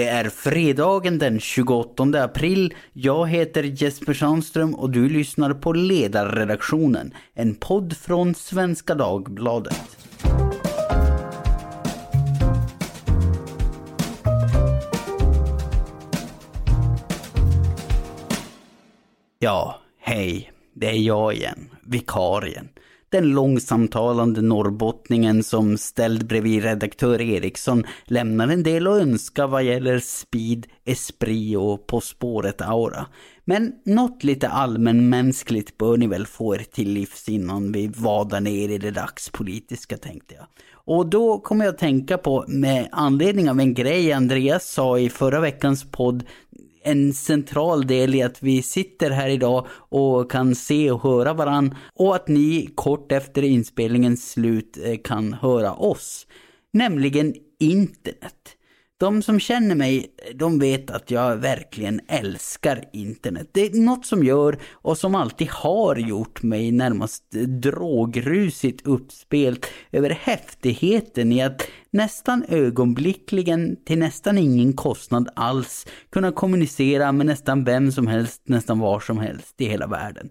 Det är fredagen den 28 april. Jag heter Jesper Sandström och du lyssnar på Ledarredaktionen, en podd från Svenska Dagbladet. Ja, hej. Det är jag igen, vikarien. Den långsamtalande norrbottningen som ställd bredvid redaktör Eriksson lämnar en del att önska vad gäller speed, esprit och På spåret-aura. Men något lite allmänmänskligt bör ni väl få er till livs innan vi vadar ner i det dagspolitiska tänkte jag. Och då kommer jag att tänka på, med anledning av en grej Andreas sa i förra veckans podd, en central del i att vi sitter här idag och kan se och höra varann och att ni kort efter inspelningens slut eh, kan höra oss. Nämligen internet. De som känner mig, de vet att jag verkligen älskar internet. Det är något som gör, och som alltid har gjort mig närmast drogrusigt uppspelt över häftigheten i att nästan ögonblickligen till nästan ingen kostnad alls kunna kommunicera med nästan vem som helst, nästan var som helst i hela världen.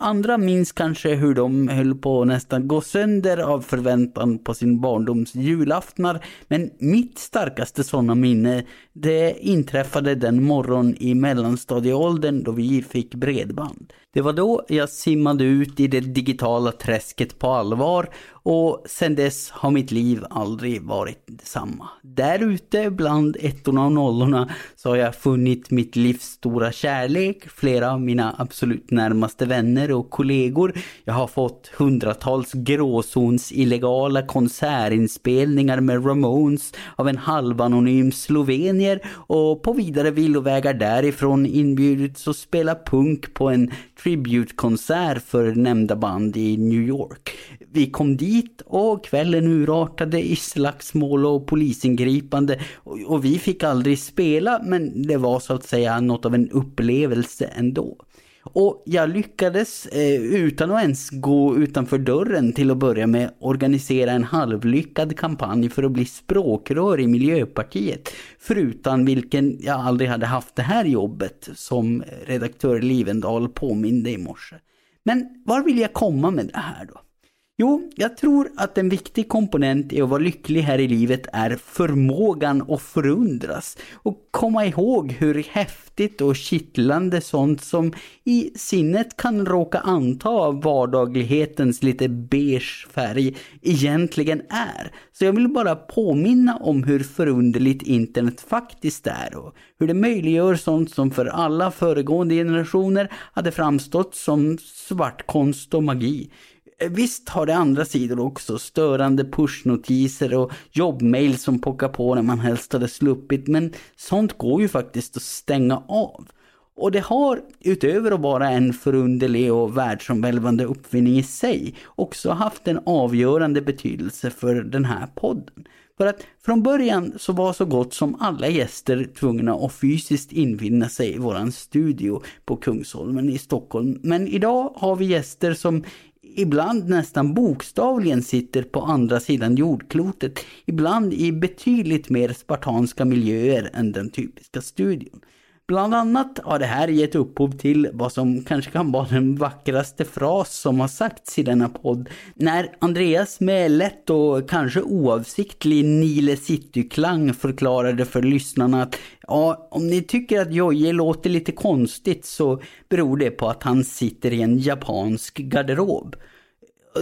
Andra minns kanske hur de höll på att nästan gå sönder av förväntan på sin barndoms julaftnar. Men mitt starkaste sådana minne, det inträffade den morgon i mellanstadieåldern då vi fick bredband. Det var då jag simmade ut i det digitala träsket på allvar och sen dess har mitt liv aldrig varit detsamma. Där ute bland ettorna och nollorna så har jag funnit mitt livs stora kärlek, flera av mina absolut närmaste vänner och kollegor. Jag har fått hundratals gråzons illegala konsertinspelningar med Ramones av en halvanonym slovenier och på vidare villovägar därifrån inbjudits att spela punk på en tributekonsert för nämnda band i New York. Vi kom dit och kvällen urartade i slagsmål och polisingripande och vi fick aldrig spela men det var så att säga något av en upplevelse ändå. Och jag lyckades, eh, utan att ens gå utanför dörren till att börja med, organisera en halvlyckad kampanj för att bli språkrör i Miljöpartiet. Förutan vilken jag aldrig hade haft det här jobbet, som redaktör Livendal påminde i morse. Men var vill jag komma med det här då? Jo, jag tror att en viktig komponent i att vara lycklig här i livet är förmågan att förundras och komma ihåg hur häftigt och kittlande sånt som i sinnet kan råka anta vardaglighetens lite beige färg egentligen är. Så jag vill bara påminna om hur förunderligt internet faktiskt är och hur det möjliggör sånt som för alla föregående generationer hade framstått som svartkonst och magi. Visst har det andra sidor också, störande pushnotiser och jobbmail som pockar på när man helst hade sluppit, men sånt går ju faktiskt att stänga av. Och det har, utöver att vara en förunderlig och världsomvälvande uppfinning i sig, också haft en avgörande betydelse för den här podden. För att från början så var så gott som alla gäster tvungna att fysiskt infinna sig i våran studio på Kungsholmen i Stockholm. Men idag har vi gäster som ibland nästan bokstavligen sitter på andra sidan jordklotet, ibland i betydligt mer spartanska miljöer än den typiska studion. Bland annat har det här gett upphov till vad som kanske kan vara den vackraste fras som har sagts i denna podd. När Andreas med lätt och kanske oavsiktlig Nile City-klang förklarade för lyssnarna att ja, om ni tycker att Jojje låter lite konstigt så beror det på att han sitter i en japansk garderob.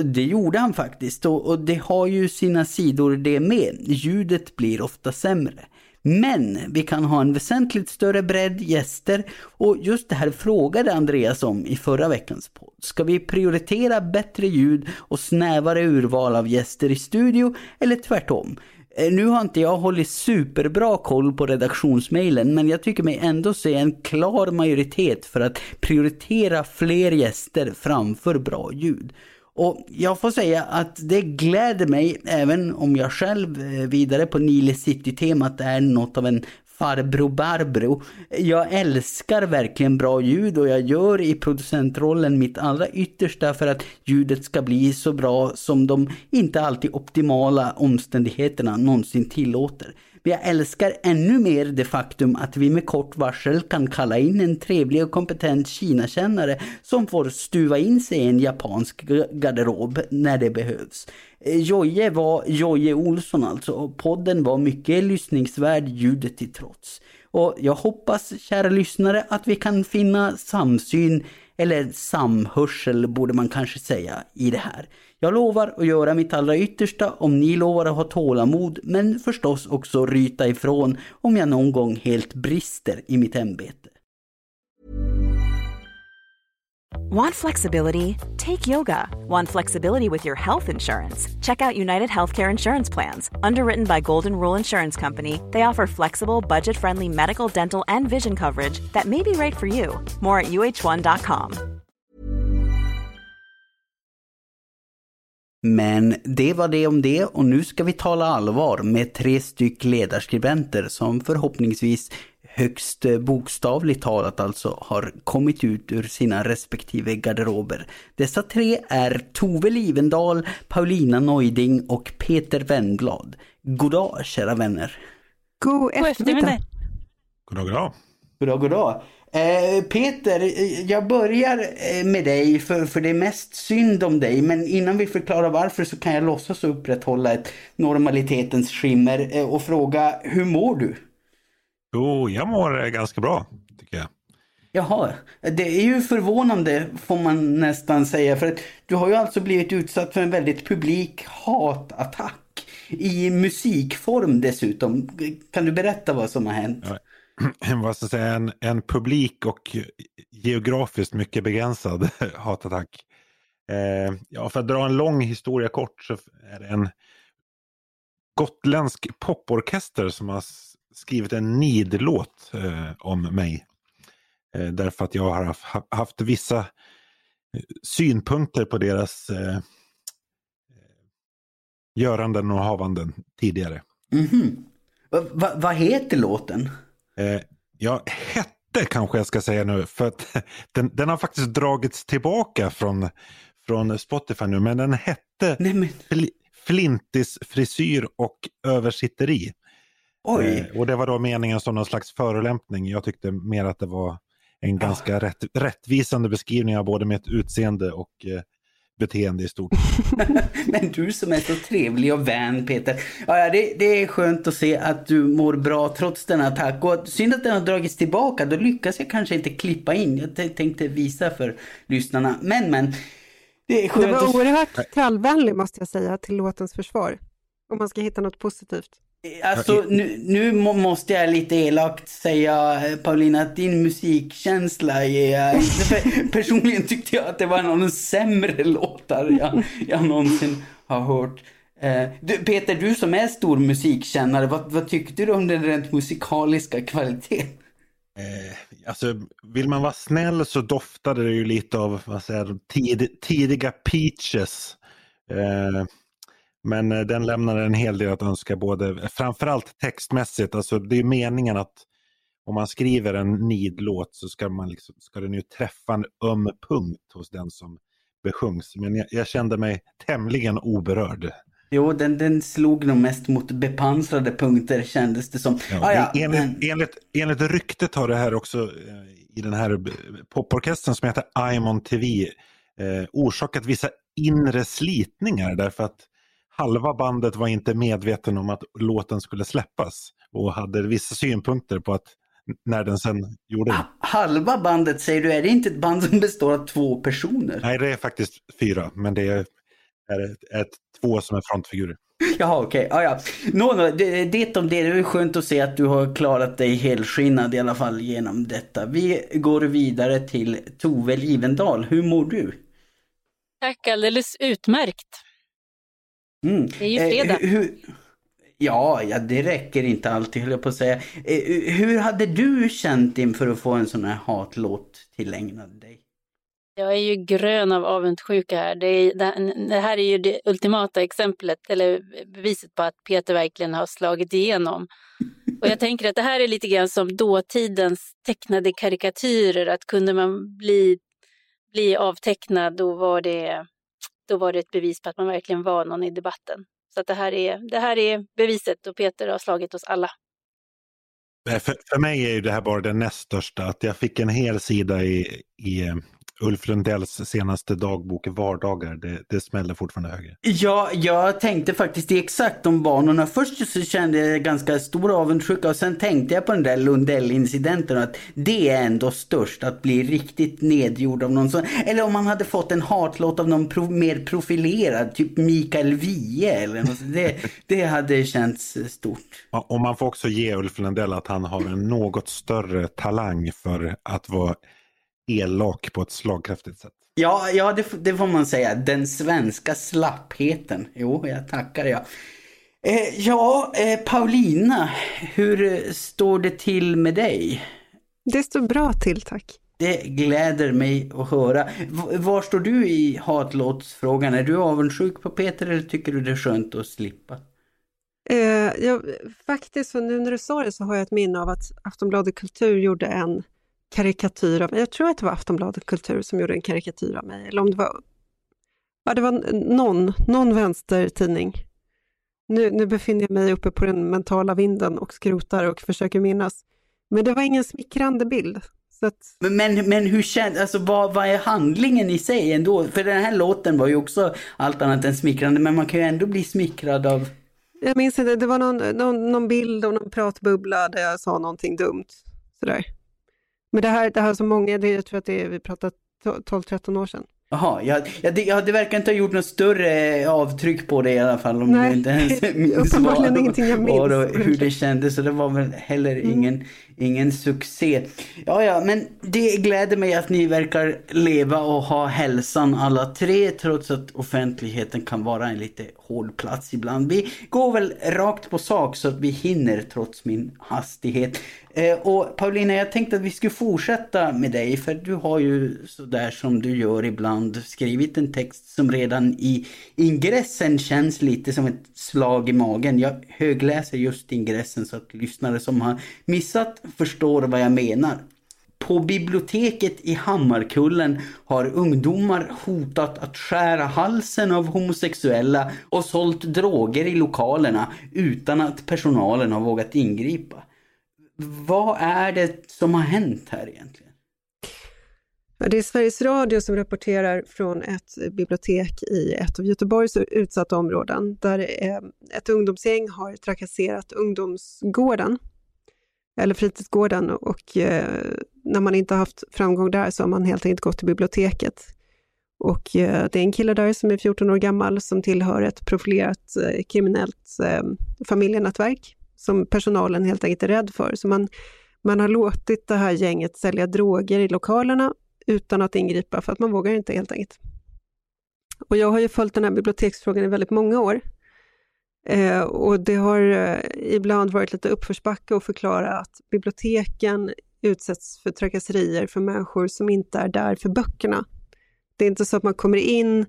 Det gjorde han faktiskt och, det har ju sina sidor det med. Ljudet blir ofta sämre. Men vi kan ha en väsentligt större bredd gäster och just det här frågade Andreas om i förra veckans podd. Ska vi prioritera bättre ljud och snävare urval av gäster i studio eller tvärtom? Eh, nu har inte jag hållit superbra koll på redaktionsmailen men jag tycker mig ändå se en klar majoritet för att prioritera fler gäster framför bra ljud. Och jag får säga att det gläder mig, även om jag själv eh, vidare på Nile City-temat är något av en farbror Barbro. Jag älskar verkligen bra ljud och jag gör i producentrollen mitt allra yttersta för att ljudet ska bli så bra som de inte alltid optimala omständigheterna någonsin tillåter. Men jag älskar ännu mer det faktum att vi med kort varsel kan kalla in en trevlig och kompetent Kinakännare som får stuva in sig i en japansk garderob när det behövs. Eh, Joje var Joje Olsson alltså och podden var mycket lyssningsvärd ljudet till trots. Och jag hoppas, kära lyssnare, att vi kan finna samsyn eller samhörsel borde man kanske säga i det här. Jag lovar att göra mitt allra yttersta om ni lovar att ha tålamod, men förstås också ryta ifrån om jag någon gång helt brister i mitt ämbete. Want flexibility? Take yoga. Want flexibility with your health insurance? Check out United Healthcare Insurance Plans. Underwritten by Golden Rule Insurance Company, they offer flexible, budget friendly medical, dental, and vision coverage that may be right for you. More at uh1.com. Men det var det om det och nu ska vi tala allvar med tre styck ledarskribenter som förhoppningsvis högst bokstavligt talat alltså har kommit ut ur sina respektive garderober. Dessa tre är Tove Livendal, Paulina Neuding och Peter Wendblad. Goddag kära vänner! God eftermiddag! Goddag, goddag! Goddag, goddag! Eh, Peter, jag börjar eh, med dig för, för det är mest synd om dig. Men innan vi förklarar varför så kan jag låtsas upprätthålla ett normalitetens skimmer eh, och fråga, hur mår du? Jo, jag mår ganska bra, tycker jag. Jaha, det är ju förvånande får man nästan säga. För att du har ju alltså blivit utsatt för en väldigt publik hatattack. I musikform dessutom. Kan du berätta vad som har hänt? Ja, vad ska jag säga, en, en publik och geografiskt mycket begränsad hatattack. Eh, ja, för att dra en lång historia kort så är det en gotländsk poporkester som har skrivit en nidlåt eh, om mig. Eh, därför att jag har haft, haft vissa eh, synpunkter på deras eh, eh, göranden och havanden tidigare. Mm -hmm. Vad va, va heter låten? Eh, ja, hette kanske jag ska säga nu, för att den, den har faktiskt dragits tillbaka från, från Spotify nu, men den hette Nej, men... Fl Flintis frisyr och översitteri. Oj. Eh, och det var då meningen som någon slags förolämpning. Jag tyckte mer att det var en ganska oh. rätt, rättvisande beskrivning av både mitt utseende och eh, beteende i stort. Men du som är så trevlig och vän Peter. Ja, det, det, är skönt att se att du mår bra trots den attack. Och synd att den har dragits tillbaka. Då lyckas jag kanske inte klippa in. Jag tänkte visa för lyssnarna. Men men. Det, är skönt det var oerhört kallvänlig måste jag säga till låtens försvar. Om man ska hitta något positivt. Alltså nu, nu måste jag lite elakt säga Paulina att din musikkänsla är... Personligen tyckte jag att det var en av de sämre låtar jag, jag någonsin har hört. Eh, du, Peter, du som är stor musikkännare, vad, vad tyckte du om den rent musikaliska kvaliteten? Eh, alltså, vill man vara snäll så doftade det ju lite av vad säger, tid, tidiga peaches. Eh, men eh, den lämnar en hel del att önska, både framförallt textmässigt. Alltså det är meningen att om man skriver en nidlåt så ska, man liksom, ska den ju träffa en öm punkt hos den som besjungs. Men jag, jag kände mig tämligen oberörd. Jo, den, den slog nog mest mot bepansrade punkter kändes det som. Ja, ah, ja, enligt, men... enligt, enligt ryktet har det här också eh, i den här poporkestern som heter I'm on TV eh, orsakat vissa inre slitningar därför att halva bandet var inte medveten om att låten skulle släppas och hade vissa synpunkter på att när den sen gjorde det. Halva bandet säger du, är det inte ett band som består av två personer? Nej, det är faktiskt fyra, men det är, är, är två som är frontfigurer. Jaha, okej. Okay. Ah, ja. no, no, det, det om det. Det är skönt att se att du har klarat dig helskinnad i alla fall genom detta. Vi går vidare till Tove Livendal. Hur mår du? Tack, alldeles utmärkt. Mm. Det är ju fredag. Eh, hur, ja, ja, det räcker inte alltid höll jag på att säga. Eh, hur hade du känt inför att få en sån här hatlåt tillägnad dig? Jag är ju grön av avundsjuka här. Det, är, det, här är ju det ultimata exemplet, eller beviset på att Peter verkligen har slagit igenom. Och jag tänker att det här är lite grann som dåtidens tecknade karikatyrer, att kunde man bli, bli avtecknad då var det då var det ett bevis på att man verkligen var någon i debatten. Så att det, här är, det här är beviset och Peter har slagit oss alla. För, för mig är ju det här bara det näst största, att jag fick en hel sida i, i Ulf Lundells senaste dagbok Vardagar, det, det smäller fortfarande högre. Ja, jag tänkte faktiskt exakt de banorna. Först så kände jag ganska stor avundsjuka och sen tänkte jag på den där Lundell-incidenten att det är ändå störst att bli riktigt nedgjord av någon sån. Eller om man hade fått en hatlåt av någon pro mer profilerad, typ Mikael Wiehe eller något. Det, det hade känts stort. Ja, och man får också ge Ulf Lundell att han har en något större talang för att vara elak på ett slagkraftigt sätt. Ja, ja det, det får man säga. Den svenska slappheten. Jo, jag tackar jag. Eh, ja, eh, Paulina, hur står det till med dig? Det står bra till, tack. Det gläder mig att höra. V var står du i hatlåtsfrågan? Är du avundsjuk på Peter eller tycker du det är skönt att slippa? Eh, jag, faktiskt, nu när du sa det så har jag ett minne av att Aftonbladet Kultur gjorde en karikatyr av mig. Jag tror att det var Aftonbladet Kultur som gjorde en karikatyr av mig, eller om det var, ja, det var någon, någon vänstertidning. Nu, nu befinner jag mig uppe på den mentala vinden och skrotar och försöker minnas. Men det var ingen smickrande bild. Att... Men, men hur känns, alltså vad, vad är handlingen i sig ändå? För den här låten var ju också allt annat än smickrande, men man kan ju ändå bli smickrad av... Jag minns inte, det var någon, någon, någon bild och någon pratbubbla där jag sa någonting dumt. Sådär. Men det här, det här så många, det, jag tror att det är, vi pratat 12-13 år sedan. Jaha, ja, ja, det, ja, det verkar inte ha gjort något större avtryck på det i alla fall. Om Nej, du inte ens minns vad, ingenting jag minns. Och hur det kändes. Så det var väl heller mm ingen, succé. Ja, ja, men det gläder mig att ni verkar leva och ha hälsan alla tre. Trots att offentligheten kan vara en lite hård plats ibland. Vi går väl rakt på sak så att vi hinner trots min hastighet. Eh, och Paulina, jag tänkte att vi skulle fortsätta med dig för du har ju sådär som du gör ibland skrivit en text som redan i ingressen känns lite som ett slag i magen. Jag högläser just ingressen så att lyssnare som har missat förstår vad jag menar. På biblioteket i Hammarkullen har ungdomar hotat att skära halsen av homosexuella och sålt droger i lokalerna utan att personalen har vågat ingripa. Vad är det som har hänt här egentligen? Det är Sveriges Radio som rapporterar från ett bibliotek i ett av Göteborgs utsatta områden där eh, ett ungdomsgäng har trakasserat ungdomsgården, eller fritidsgården, och eh, när man inte haft framgång där så har man helt enkelt gått till biblioteket. Och eh, det är en kille där som är 14 år gammal som tillhör ett profilerat eh, kriminellt eh, familjenätverk som personalen helt enkelt är rädd för. Så man, man har låtit det här gänget sälja droger i lokalerna utan att ingripa för att man vågar inte helt enkelt. Och jag har ju följt den här biblioteksfrågan i väldigt många år. Eh, och det har eh, ibland varit lite uppförsbacke att förklara att biblioteken utsätts för trakasserier för människor som inte är där för böckerna. Det är inte så att man kommer in,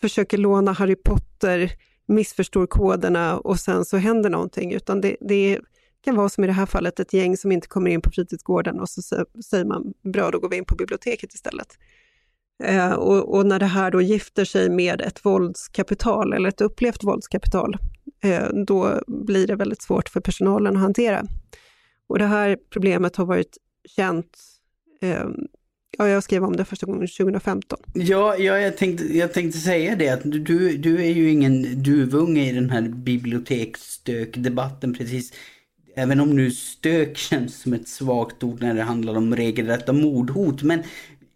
försöker låna Harry Potter, missförstår koderna och sen så händer någonting, utan det, det kan vara som i det här fallet ett gäng som inte kommer in på fritidsgården och så säger man bra, då går vi in på biblioteket istället. Eh, och, och, när det här då gifter sig med ett våldskapital eller ett upplevt våldskapital, Eh, då blir det väldigt svårt för personalen att hantera. Och det här problemet har varit känt eh, Ja, jag skrev om det första gången 2015. Ja, ja jag, tänkte, jag tänkte säga det att du, du är ju ingen duvunge i den här biblioteksstök-debatten precis. Även om nu stök känns som ett svagt ord när det handlar om regelrätta mordhot. Men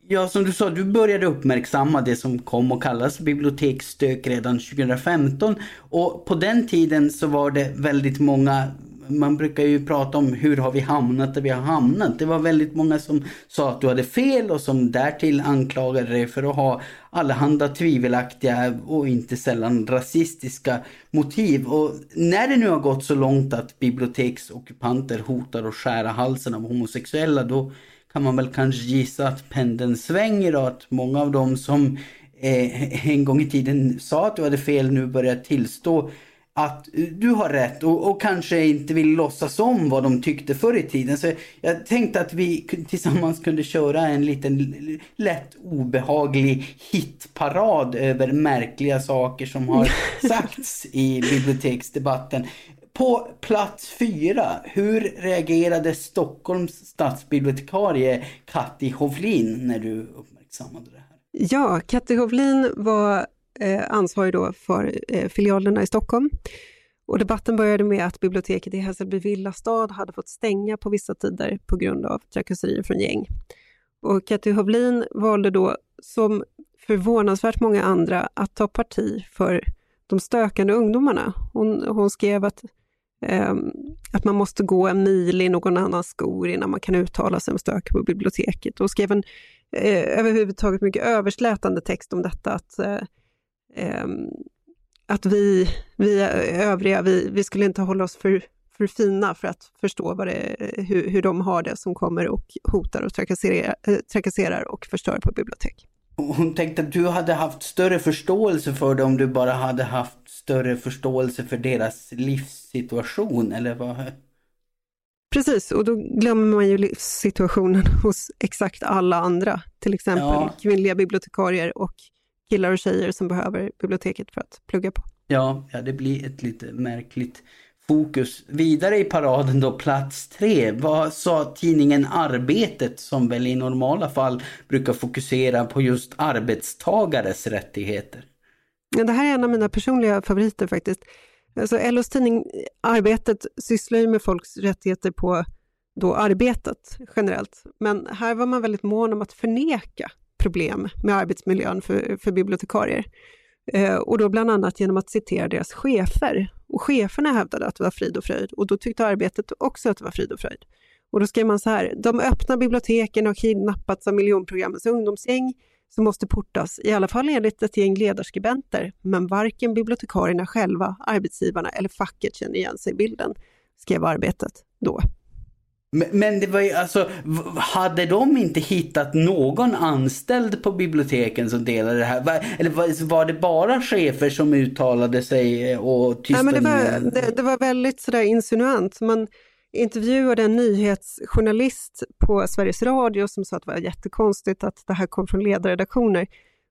ja, som du sa, du började uppmärksamma det som kom att kallas biblioteksstök redan 2015. Och på den tiden så var det väldigt många man brukar ju prata om hur har vi hamnat där vi har hamnat. Det var väldigt många som sa att du hade fel och som därtill anklagade dig för att ha allehanda tvivelaktiga och inte sällan rasistiska motiv. Och när det nu har gått så långt att biblioteksockupanter hotar att skära halsen av homosexuella då kan man väl kanske gissa att pendeln svänger och att många av dem som eh, en gång i tiden sa att du hade fel nu börjar tillstå att du har rätt och, och, kanske inte vill låtsas om vad de tyckte förr i tiden. Så jag tänkte att vi tillsammans kunde köra en liten lätt obehaglig hitparad över märkliga saker som har sagts i biblioteksdebatten. På plats fyra, hur reagerade Stockholms stadsbibliotekarie Katti Hovlin när du uppmärksammade det här? Ja, Katti Hovlin var eh, ansvarig då för eh, filialerna i Stockholm. Och debatten började med att biblioteket i Hässelby villastad hade fått stänga på vissa tider på grund av trakasserier från gäng. Och Katti Hovlin valde då, som förvånansvärt många andra, att ta parti för de stökande ungdomarna. Hon, hon skrev att, Ehm, att man måste gå en mil i någon annans skor innan man kan uttala sig om stök på biblioteket och skrev en eh, överhuvudtaget mycket överslätande text om detta, att eh, ehm, att vi, vi övriga, vi, vi skulle inte hålla oss för, för fina för att förstå vad det, hur, hur de har det som kommer och hotar och trakasserar, eh, trakasserar och förstör på bibliotek. Hon tänkte att du hade haft större förståelse för det om du bara hade haft större förståelse för deras livssituation, eller vad? Precis, och då glömmer man ju livssituationen hos exakt alla andra, till exempel ja. kvinnliga bibliotekarier och killar och tjejer som behöver biblioteket för att plugga på. Ja, ja det blir ett lite märkligt fokus. Vidare i paraden då, plats tre. Vad sa tidningen Arbetet som väl i normala fall brukar fokusera på just arbetstagares rättigheter? Ja, det här är en av mina personliga favoriter faktiskt. Alltså LOs tidning Arbetet sysslar ju med folks rättigheter på då arbetet generellt. Men här var man väldigt mån om att förneka problem med arbetsmiljön för, för bibliotekarier. Eh, och då bland annat genom att citera deras chefer. Och cheferna hävdade att det var frid och fröjd och då tyckte arbetet också att det var frid och fröjd. Och då skrev man så här, de öppna biblioteken har kidnappats av miljonprogrammets ungdomsgäng som måste portas, i alla fall enligt ett gäng ledarskribenter, men varken bibliotekarierna själva, arbetsgivarna eller facket känner igen sig i bilden, skrev Arbetet då. Men det var ju alltså, hade de inte hittat någon anställd på biblioteken som delade det här? Eller var det bara chefer som uttalade sig och tystade? Nej, men det, var, det, det var väldigt sådär insinuant. Man intervjuade en nyhetsjournalist på Sveriges Radio som sa att det var jättekonstigt att det här kom från ledarredaktioner.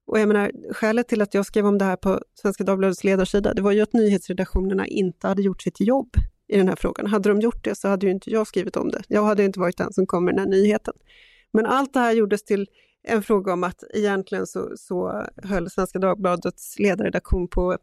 Och jag menar, skälet till att jag skrev om det här på Svenska Dagbladets ledarsida, det var ju att nyhetsredaktionerna inte hade gjort sitt jobb i den här frågan. Hade de gjort det så hade ju inte jag skrivit om det. Jag hade inte varit den som kom med den här nyheten. Men allt det här gjordes till en fråga om att egentligen så, så höll Svenska Dagbladets ledarredaktion på,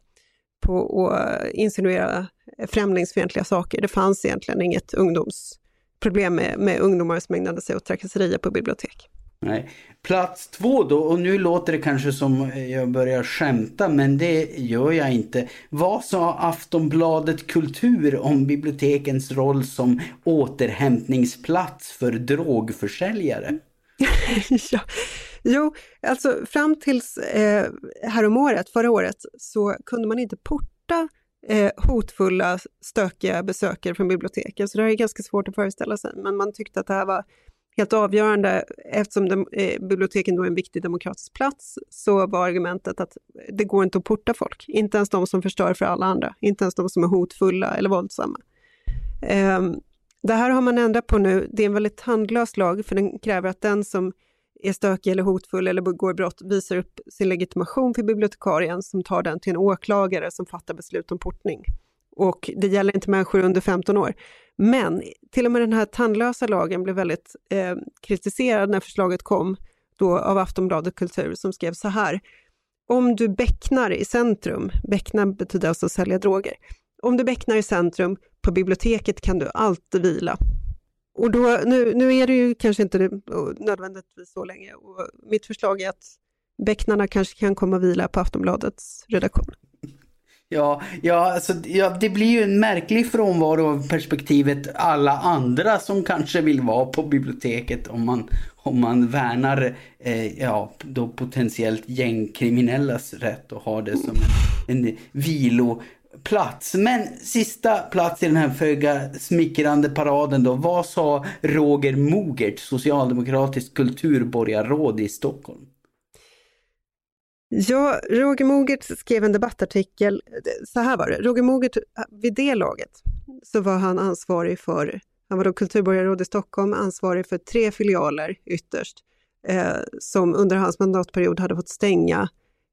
på att eh, insinuera främlingsfientliga saker. Det fanns egentligen inget ungdomsproblem med, med ungdomar som ägnade sig åt trakasserier på bibliotek. Nej. Plats två då, och nu låter det kanske som jag börjar skämta, men det gör jag inte. Vad sa Aftonbladet Kultur om bibliotekens roll som återhämtningsplats för drogförsäljare? ja. Jo, alltså fram tills eh, häromåret, förra året, så kunde man inte porta eh, hotfulla, stökiga besökare från biblioteken. Så det här är ganska svårt att föreställa sig, men man tyckte att det här var helt avgörande, eftersom de, eh, biblioteken då är en viktig demokratisk plats, så var argumentet att det går inte att porta folk, inte ens de som förstör för alla andra, inte ens de som är hotfulla eller våldsamma. Eh, det här har man ändrat på nu, det är en väldigt tandlös lag, för den kräver att den som är stökig eller hotfull eller begår brott visar upp sin legitimation för bibliotekarien som tar den till en åklagare som fattar beslut om portning. Och det gäller inte människor under 15 år. Men till och med den här tandlösa lagen blev väldigt eh, kritiserad när förslaget kom då av Aftonbladet Kultur som skrev så här. Om du becknar i centrum, bäckna betyder alltså sälja droger. Om du becknar i centrum, på biblioteket kan du alltid vila. Och då, nu, nu är det ju kanske inte nödvändigtvis så länge och mitt förslag är att becknarna kanske kan komma och vila på Aftonbladets redaktion. Ja, ja, alltså, ja, det blir ju en märklig frånvaro av perspektivet alla andra som kanske vill vara på biblioteket om man, om man värnar eh, ja, då potentiellt gängkriminellas rätt och har det som en, en viloplats. Men sista plats i den här föga smickrande paraden då. Vad sa Roger Mogert, socialdemokratiskt kulturborgarråd i Stockholm? Ja, Roger Mogert skrev en debattartikel, så här var det, Roger Mogert, vid det laget så var han ansvarig för, han var då kulturborgarråd i Stockholm, ansvarig för tre filialer ytterst, eh, som under hans mandatperiod hade fått stänga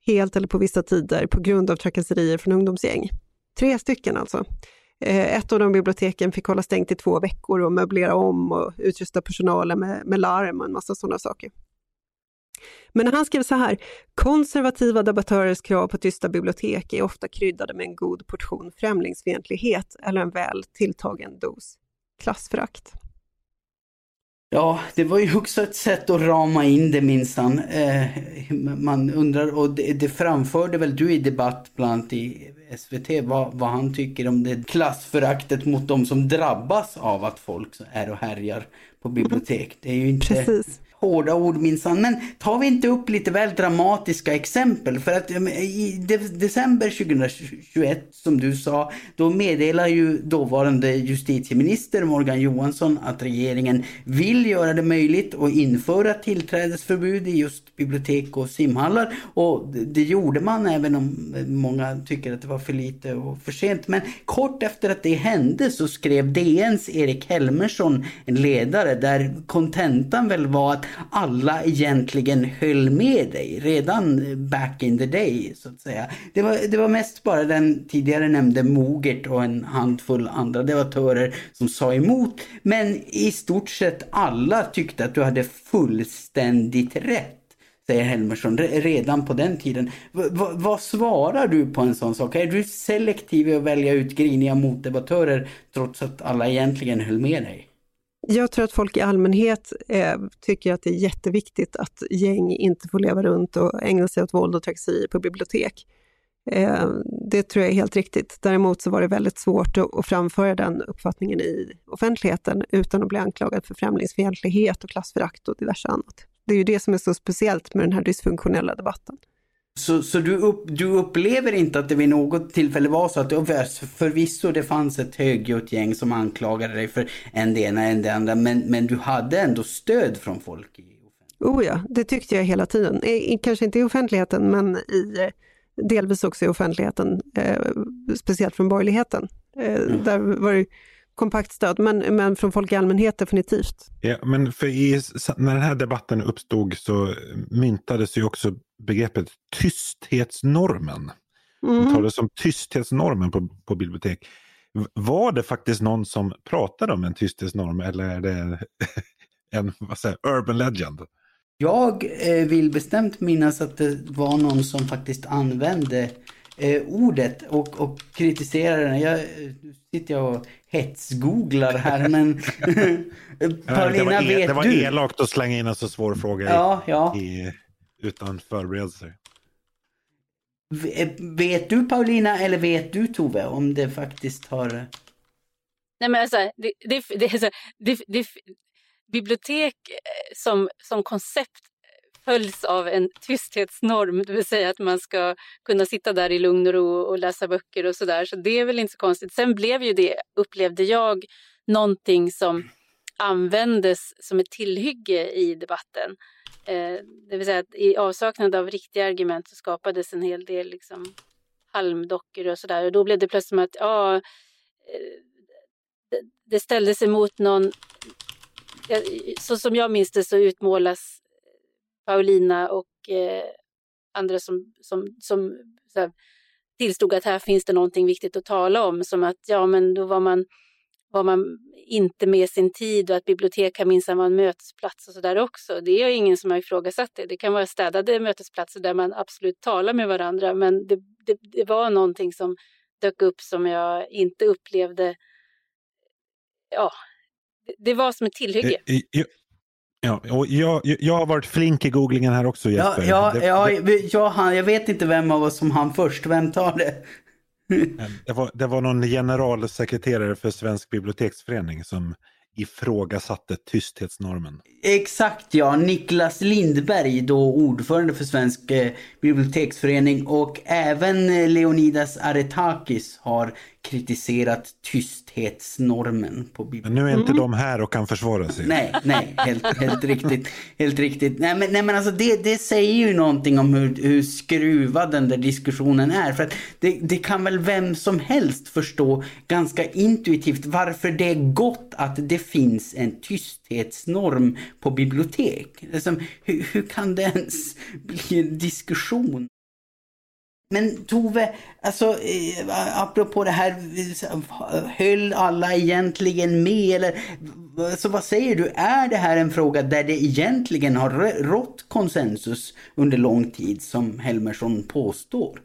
helt eller på vissa tider på grund av trakasserier från ungdomsgäng. Tre stycken alltså. Eh, ett av de biblioteken fick hålla stängt i två veckor och möblera om och utrusta personalen med, med larm och en massa sådana saker. Men han skrev så här, konservativa debattörers krav på tysta bibliotek är ofta kryddade med en god portion främlingsfientlighet eller en väl tilltagen dos klassförakt. Ja, det var ju också ett sätt att rama in det minsann. Eh, man undrar, och det, det, framförde väl du i debatt bland annat i SVT, vad, vad han tycker om det klassföraktet mot de som drabbas av att folk är och härjar på bibliotek. Det är ju inte... Precis hårda ord minsann. Men tar vi inte upp lite väl dramatiska exempel? För att eh, i december 2021, som du sa, då meddelar ju dåvarande justitieminister Morgan Johansson att regeringen vill göra det möjligt att införa tillträdesförbud i just bibliotek och simhallar. Och det gjorde man även om eh, många tycker att det var för lite och för sent. Men kort efter att det hände så skrev DNs Erik Helmersson en ledare där kontentan väl var att alla egentligen höll med dig redan back in the day så att säga. Det var, det var mest bara den tidigare nämnde Mogert och en handfull andra debattörer som sa emot. Men i stort sett alla tyckte att du hade fullständigt rätt säger Helmersson, redan på den tiden. V vad svarar du på en sån sak? Är du selektiv i att välja ut griniga motdebattörer trots att alla egentligen höll med dig? Jag tror att folk i allmänhet eh, tycker att det är jätteviktigt att gäng inte får leva runt och ägna sig åt våld och trakasserier på bibliotek. Eh, det tror jag är helt riktigt. Däremot så var det väldigt svårt att, att framföra den uppfattningen i offentligheten utan att bli anklagad för främlingsfientlighet och klassförakt och diverse annat. Det är ju det som är så speciellt med den här dysfunktionella debatten. Så, så du, upp, du upplever inte att det vid något tillfälle var så att förvisso det fanns ett högljutt gäng som anklagade dig för en det ena en det andra, men, men du hade ändå stöd från folk? I oh ja, det tyckte jag hela tiden. Kanske inte i offentligheten, men i, delvis också i offentligheten, eh, speciellt från borgerligheten. Eh, mm. Där var det kompakt stöd, men, men från folk i allmänhet definitivt. Ja, men för i, när den här debatten uppstod så myntades ju också begreppet tysthetsnormen. Mm. Det talades om tysthetsnormen på, på bibliotek. Var det faktiskt någon som pratade om en tysthetsnorm eller är det en vad säger, urban legend? Jag eh, vill bestämt minnas att det var någon som faktiskt använde eh, ordet och, och kritiserade den. Jag, nu sitter jag och hetsgooglar här men Paulina, ja, det var, e- vet det var du? elakt att slänga in en så svår fråga ja, ja. I, utan förberedelser. Vet du Paulina eller vet du Tove om det faktiskt har... Nej men alltså, det, det, det, det, det bibliotek eh, som, som koncept följs av en tysthetsnorm, det vill säga att man ska kunna sitta där i lugn och ro och läsa böcker och sådär. Så det är väl inte så konstigt. Sen blev ju det, upplevde jag, någonting som användes som ett tillhygge i debatten. Eh, det vill säga att i avsaknad av riktiga argument så skapades en hel del liksom, halmdockor och sådär. Och då blev det plötsligt som att ja, eh, det, ställdes emot någon så som jag minns det så utmålas Paulina och eh, andra som, som, som här, tillstod att här finns det någonting viktigt att tala om. Som att ja, men då var man, var man inte med sin tid och att bibliotek kan minsann vara en mötesplats och så där också. Det är ingen som har ifrågasatt det. Det kan vara städade mötesplatser där man absolut talar med varandra, men det, det, det var någonting som dök upp som jag inte upplevde ja, det var som ett tillhygge. Eh, Ja, och jag, jag har varit flink i googlingen här också Jesper. Ja, ja, ja, ja han, jag vet inte vem av oss som han först. Vem tar det? Det, var, det var någon generalsekreterare för Svensk biblioteksförening som ifrågasatte tysthetsnormen. Exakt ja, Niklas Lindberg, då ordförande för Svensk eh, biblioteksförening och även eh, Leonidas Aretakis har kritiserat tysthetsnormen på biblioteket. Men nu är inte mm. de här och kan försvara sig. Nej, nej, helt, helt riktigt. Helt riktigt. Nej, men, nej, men alltså det, det säger ju någonting om hur, hur skruvad den där diskussionen är. För att det, det kan väl vem som helst förstå ganska intuitivt varför det är gott att det finns en tysthetsnorm på bibliotek. Alltså, hur, hur kan det ens bli en diskussion? Men Tove, alltså eh, apropå det här, höll alla egentligen med eller så vad säger du, är det här en fråga där det egentligen har rått konsensus under lång tid som Helmersson påstår?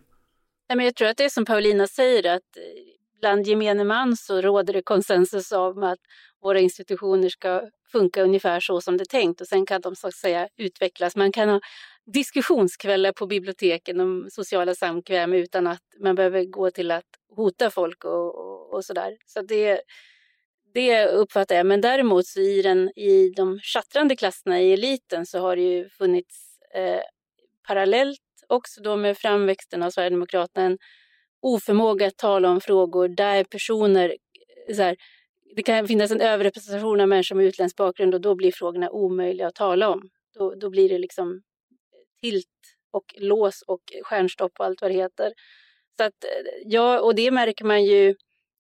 jag tror att det är som Paulina säger att eh, bland gemene man så råder det konsensus om att våra institutioner ska funka ungefär så som det är tänkt och sen kan de så att säga utvecklas. Man kan ha diskussionskvällar på biblioteken om sociala samkväm utan att man behöver gå till att hota folk och, och, och sådär. Så det, det uppfattar jag. Men däremot så i, den, i de chattrande klasserna i eliten så har det ju funnits eh, parallellt också då med framväxten av Sverigedemokraterna en oförmåga att tala om frågor där personer eh, så här, det kan finnas en överrepresentation av människor med utländsk bakgrund och då blir frågorna omöjliga att tala om. Då, då blir det liksom tilt och lås och stjärnstopp och allt vad det heter. Så att, eh, ja, och det märker man ju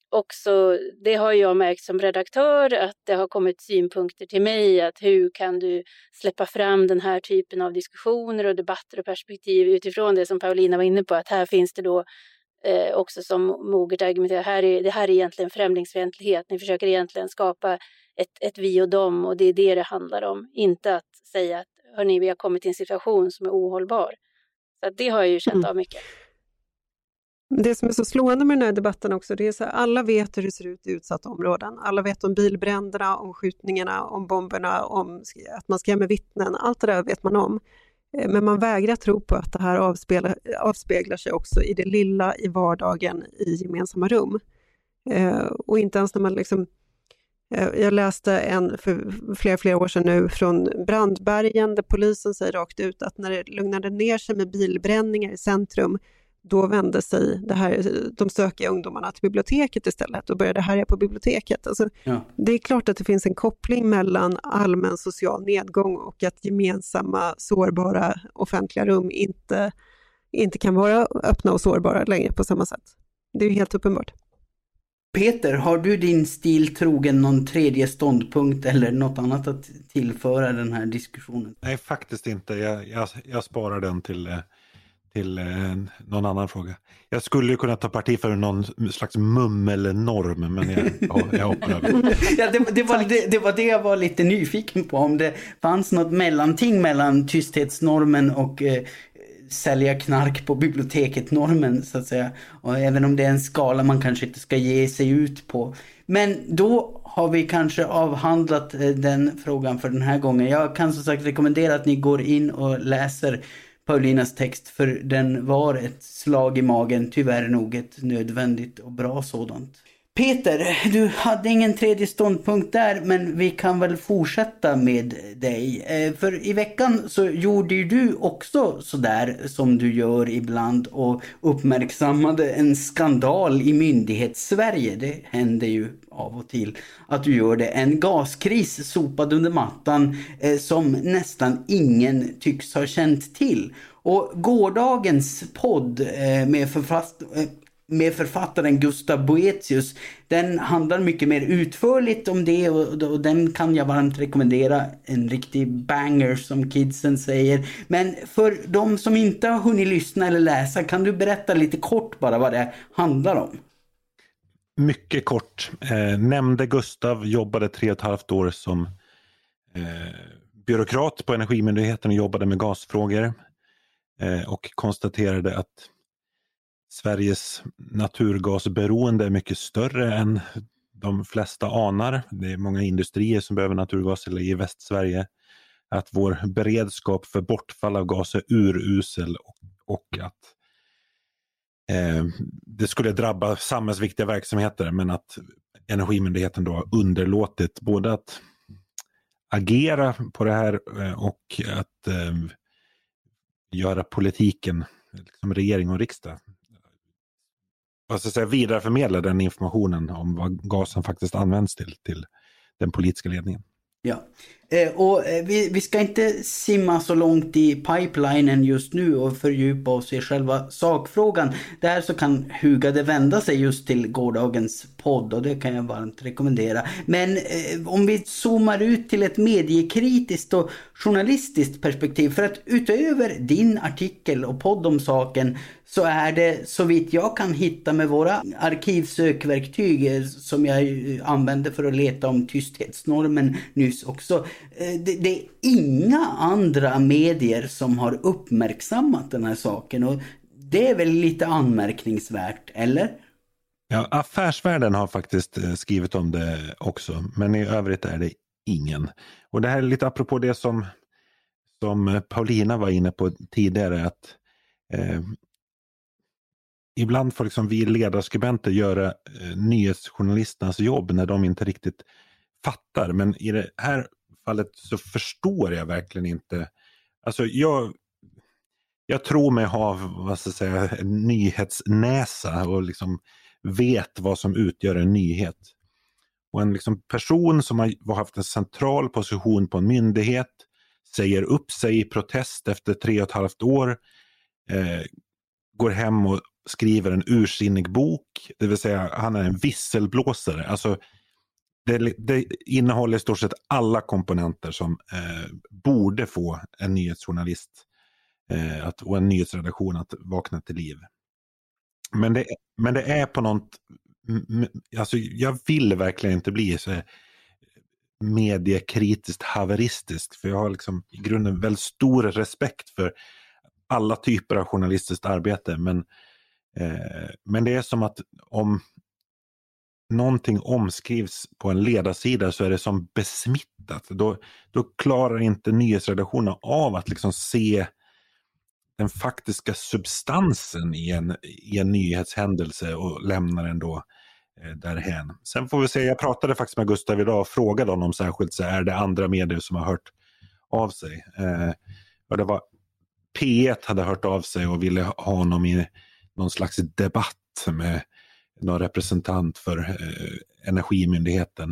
också, det har jag märkt som redaktör, att det har kommit synpunkter till mig att hur kan du släppa fram den här typen av diskussioner och debatter och perspektiv utifrån det som Paulina var inne på, att här finns det då eh, också som moget argumenterar, här är, det här är egentligen främlingsfientlighet, ni försöker egentligen skapa ett, ett vi och dem och det är det det handlar om, inte att säga att hörni, vi har kommit till en situation som är ohållbar. Så det har jag ju känt mm. av mycket. Det som är så slående med den här debatten också, det är så att alla vet hur det ser ut i utsatta områden. Alla vet om bilbränderna, om skjutningarna, om bomberna, om att man skrämmer vittnen. Allt det där vet man om. Eh, men man vägrar tro på att det här avspeglar, avspeglar sig också i det lilla, i vardagen, i gemensamma rum. Eh, och inte ens när man liksom jag läste en för flera, flera år sedan nu från Brandbergen där polisen säger rakt ut att när det lugnade ner sig med bilbränningar i centrum, då vände sig det här, de stökiga ungdomarna till biblioteket istället och började härja på biblioteket. Alltså, ja. Det är klart att det finns en koppling mellan allmän social nedgång och att gemensamma sårbara offentliga rum inte, inte kan vara öppna och sårbara längre på samma sätt. Det är helt uppenbart. Peter, har du din stil trogen någon tredje ståndpunkt eller något annat att tillföra den här diskussionen? Nej, faktiskt inte. Jag, jag, jag sparar den till, eh, till eh, någon annan fråga. Jag skulle kunna ta parti för någon slags mummelnorm, men jag, ja, jag hoppar över. ja, det, det, var, det, det, var det jag var lite nyfiken på, om det fanns något mellanting mellan tysthetsnormen och eh, sälja knark på biblioteket-normen så att säga. Och även om det är en skala man kanske inte ska ge sig ut på. Men då har vi kanske avhandlat eh, den frågan för den här gången. Jag kan som sagt rekommendera att ni går in och läser Paulinas text för den var ett slag i magen, tyvärr nog ett nödvändigt och bra sådant. Peter, du hade ingen tredje ståndpunkt där men vi kan väl fortsätta med dig. Eh, för i veckan så gjorde ju du också sådär som du gör ibland och uppmärksammade en skandal i myndighets-Sverige. Det händer ju av och till att du gör det. En gaskris sopad under mattan eh, som nästan ingen tycks ha känt till. Och gårdagens podd eh, med författ med författaren Gustav Boetius. Den handlar mycket mer utförligt om det och, och, den kan jag varmt rekommendera. En riktig banger som kidsen säger. Men för de som inte har hunnit lyssna eller läsa, kan du berätta lite kort bara vad det handlar om? Mycket kort. Eh, nämnde Gustav, jobbade tre och ett halvt år som eh, byråkrat på Energimyndigheten och jobbade med gasfrågor. Eh, och konstaterade att Sveriges naturgasberoende är mycket större än de flesta anar. Det är många industrier som behöver naturgas eller i Västsverige. Att vår beredskap för bortfall av gas är urusel och, och att eh, det skulle drabba samhällsviktiga verksamheter men att Energimyndigheten då har underlåtit både att agera på det här eh, och att eh, göra politiken, liksom regering och riksdag, vad ska jag säga, vidareförmedla den informationen om vad gasen faktiskt används till, till den politiska ledningen. Ja, Eh, och eh, vi, vi ska inte simma så långt i pipelinen just nu och fördjupa oss i själva sakfrågan. Där så kan Hugade vända sig just till gårdagens podd och det kan jag varmt rekommendera. Men eh, om vi zoomar ut till ett mediekritiskt och journalistiskt perspektiv för att utöver din artikel och podd om saken så är det så vitt jag kan hitta med våra arkivsökverktyg eh, som jag använde för att leta om tysthetsnormen nyss också. Eh, det, det, är inga andra medier som har uppmärksammat den här saken och det är väl lite anmärkningsvärt, eller? Ja, Affärsvärlden har faktiskt eh, skrivit om det också, men i övrigt är det ingen. Och det här är lite apropå det som, som eh, Paulina var inne på tidigare, att eh, ibland får liksom vi ledarskribenter göra eh, nyhetsjournalisternas jobb när de inte riktigt fattar. Men i det här fallet så förstår jag verkligen inte. Alltså jag, jag tror mig ha vad ska jag säga, en nyhetsnäsa och liksom vet vad som utgör en nyhet. Och en liksom person som har haft en central position på en myndighet säger upp sig i protest efter tre och ett halvt år, eh, går hem och skriver en ursinnig bok, det vill säga han är en visselblåsare. Alltså, det, det innehåller i stort sett alla komponenter som eh, borde få en nyhetsjournalist eh, att, och en nyhetsredaktion att vakna till liv. Men det, men det är på något, alltså jag vill verkligen inte bli så mediekritiskt haveristisk, för jag har liksom i grunden väldigt stor respekt för alla typer av journalistiskt arbete. Men, eh, men det är som att om någonting omskrivs på en ledarsida så är det som besmittat. Då, då klarar inte nyhetsredaktionen av att liksom se den faktiska substansen i en, i en nyhetshändelse och lämnar den då eh, därhän. Sen får vi se, jag pratade faktiskt med Gustav idag och frågade honom särskilt, så är det andra medier som har hört av sig? Eh, och det var P1 hade hört av sig och ville ha honom i någon slags debatt med någon representant för eh, Energimyndigheten.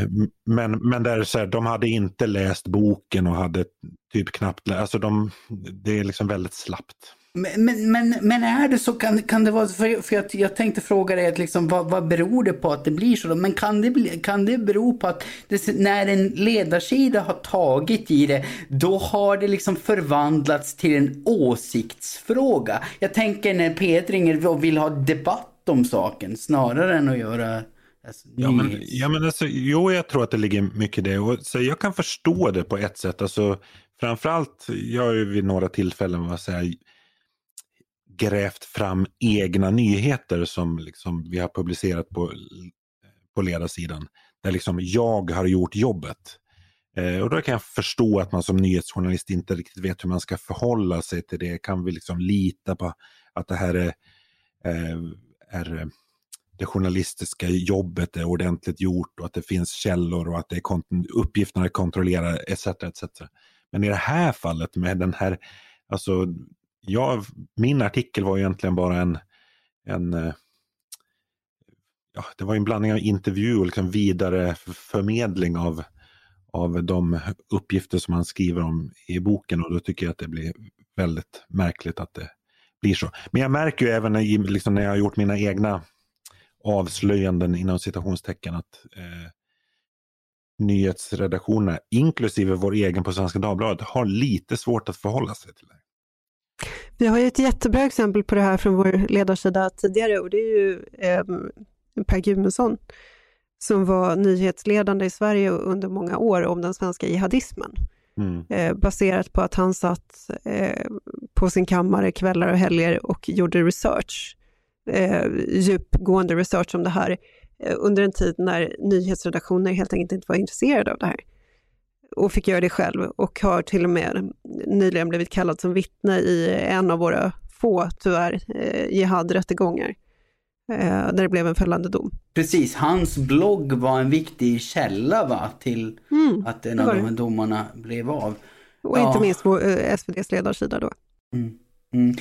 Eh, men, men där, så här, de hade inte läst boken och hade typ knappt läst, alltså de, det är liksom väldigt slappt. Men, men, men är det så, kan, kan det vara, för, för jag, jag tänkte fråga dig, att liksom, vad, vad beror det på att det blir så? Då? Men kan det, kan det bero på att det, när en ledarsida har tagit i det, då har det liksom förvandlats till en åsiktsfråga? Jag tänker när Peter ringer och vill ha debatt om saken, snarare än att göra Alltså, ja, men, ja, men alltså, jo, jag tror att det ligger mycket i det. Och, så jag kan förstå det på ett sätt. Alltså, framförallt, jag har ju vid några tillfällen vad säger, grävt fram egna nyheter som liksom vi har publicerat på, på ledarsidan. Där liksom jag har gjort jobbet. Eh, och då kan jag förstå att man som nyhetsjournalist inte riktigt vet hur man ska förhålla sig till det. Kan vi liksom lita på att det här är, eh, är eh, det journalistiska jobbet är ordentligt gjort och att det finns källor och att det är uppgifterna är kontrollerade etc. etc. Men i det här fallet med den här, alltså jag, min artikel var egentligen bara en, en eh, ja, det var en blandning av intervju och liksom vidare förmedling av, av de uppgifter som han skriver om i boken och då tycker jag att det blir väldigt märkligt att det blir så. Men jag märker ju även i, liksom när jag har gjort mina egna avslöjanden inom citationstecken att eh, nyhetsredaktionerna, inklusive vår egen på Svenska Dagbladet, har lite svårt att förhålla sig till det. Vi har ju ett jättebra exempel på det här från vår ledarsida tidigare och det är ju eh, Per Gumensson som var nyhetsledande i Sverige under många år om den svenska jihadismen. Mm. Eh, baserat på att han satt eh, på sin kammare kvällar och helger och gjorde research, eh, djupgående research om det här eh, under en tid när nyhetsredaktioner helt enkelt inte var intresserade av det här och fick göra det själv och har till och med nyligen blivit kallad som vittne i en av våra få, tyvärr, eh, jihad-rättegångar eh, där det blev en fällande dom. Precis, hans blogg var en viktig källa va, till mm, att en av de här domarna blev av. Och ja. inte minst på eh, SVDs ledarsida då. Mm. Mm.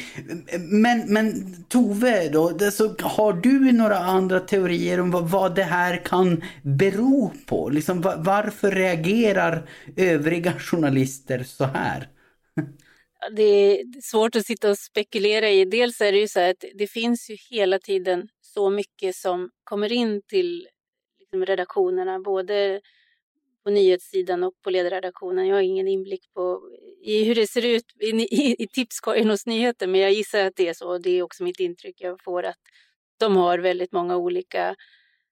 Men, men Tove, då, alltså, har du några andra teorier om vad, vad det här kan bero på? Liksom, varför reagerar övriga journalister så här? Det är svårt att sitta och spekulera i. Dels är det ju så att det finns ju hela tiden så mycket som kommer in till liksom, redaktionerna, både på nyhetssidan och på ledarredaktionen. Jag har ingen inblick på i hur det ser ut i, i, i tipskorgen hos nyheter, men jag gissar att det är så. Det är också mitt intryck jag får att de har väldigt många olika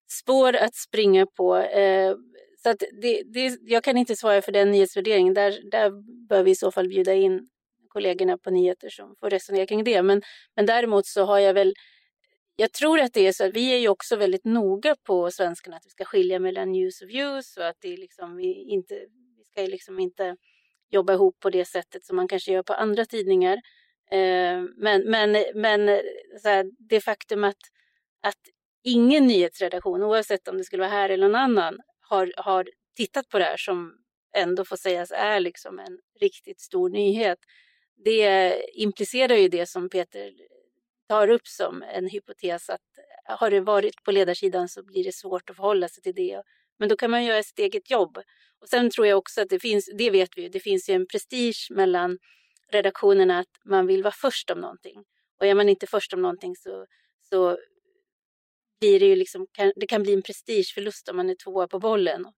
spår att springa på. Eh, så att det, det, jag kan inte svara för den nyhetsvärderingen. Där, där bör vi i så fall bjuda in kollegorna på nyheter som får resonera kring det. Men, men däremot så har jag väl jag tror att det är så att vi är ju också väldigt noga på svenskarna att vi ska skilja mellan news och views och att det liksom, vi, inte, vi ska liksom inte jobba ihop på det sättet som man kanske gör på andra tidningar. Eh, men men, men så här, det faktum att, att ingen nyhetsredaktion, oavsett om det skulle vara här eller någon annan, har, har tittat på det här som ändå får sägas är liksom en riktigt stor nyhet. Det implicerar ju det som Peter tar upp som en hypotes att eh, har det varit på ledarsidan så blir det svårt att förhålla sig till det. Men då kan man göra sitt eget jobb. Och sen tror jag också att det finns, det vet vi ju, det finns ju en prestige mellan redaktionerna att man vill vara först om någonting. Och är man inte först om någonting så, så blir det ju liksom, det kan bli en prestigeförlust om man är tvåa på bollen. Eh,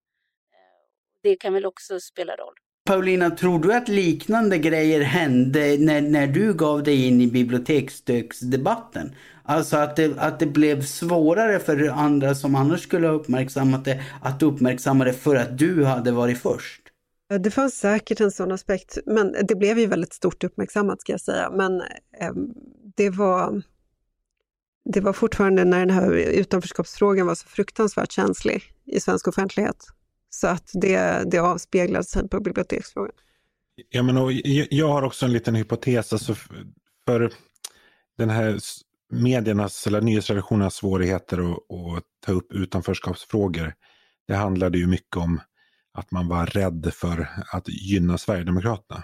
det kan väl också spela roll. Paulina, tror du att liknande grejer hände när, när du gav dig in i biblioteksstöksdebatten? Alltså att det, att det blev svårare för andra som annars skulle ha uppmärksammat det, att uppmärksamma det för att du hade varit först? Det fanns säkert en sån aspekt, men det blev ju väldigt stort uppmärksammat ska jag säga. Men eh, det var det var fortfarande när den här utanförskapsfrågan var så fruktansvärt känslig i svensk offentlighet. Så att det, det avspeglar sig på biblioteksfrågan. Ja, men och, jag har också en liten hypotes. Alltså för den här mediernas eller nyhetsredaktionernas svårigheter att, att ta upp utanförskapsfrågor. Det handlade ju mycket om att man var rädd för att gynna Sverigedemokraterna.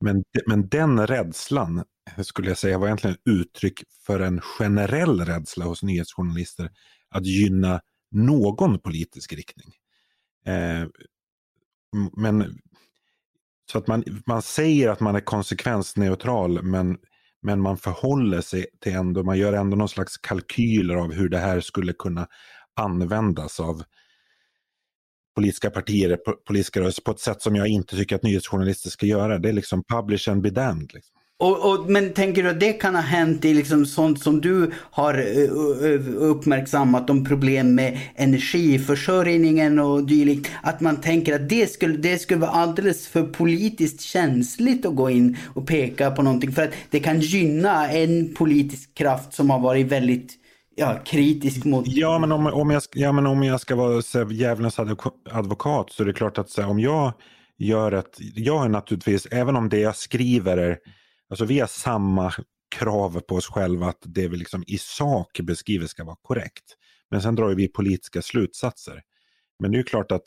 Men, men den rädslan skulle jag säga var egentligen uttryck för en generell rädsla hos nyhetsjournalister att gynna någon politisk riktning. Eh, men så att man, man säger att man är konsekvensneutral men, men man förhåller sig till ändå, man gör ändå någon slags kalkyler av hur det här skulle kunna användas av politiska partier, politiska rörelser på ett sätt som jag inte tycker att nyhetsjournalister ska göra. Det är liksom publish and be damned. Liksom. Och, och, men tänker du att det kan ha hänt i liksom sånt som du har eh, uppmärksammat om problem med energiförsörjningen och dylikt. Att man tänker att det skulle, det skulle vara alldeles för politiskt känsligt att gå in och peka på någonting. För att det kan gynna en politisk kraft som har varit väldigt ja, kritisk mot... Ja, men om, om, jag, ja, men om jag ska vara djävulens advokat så är det klart att så, om jag gör ett... Jag har naturligtvis, även om det jag skriver är Alltså vi har samma krav på oss själva att det vi liksom i sak beskriver ska vara korrekt. Men sen drar vi politiska slutsatser. Men det är klart att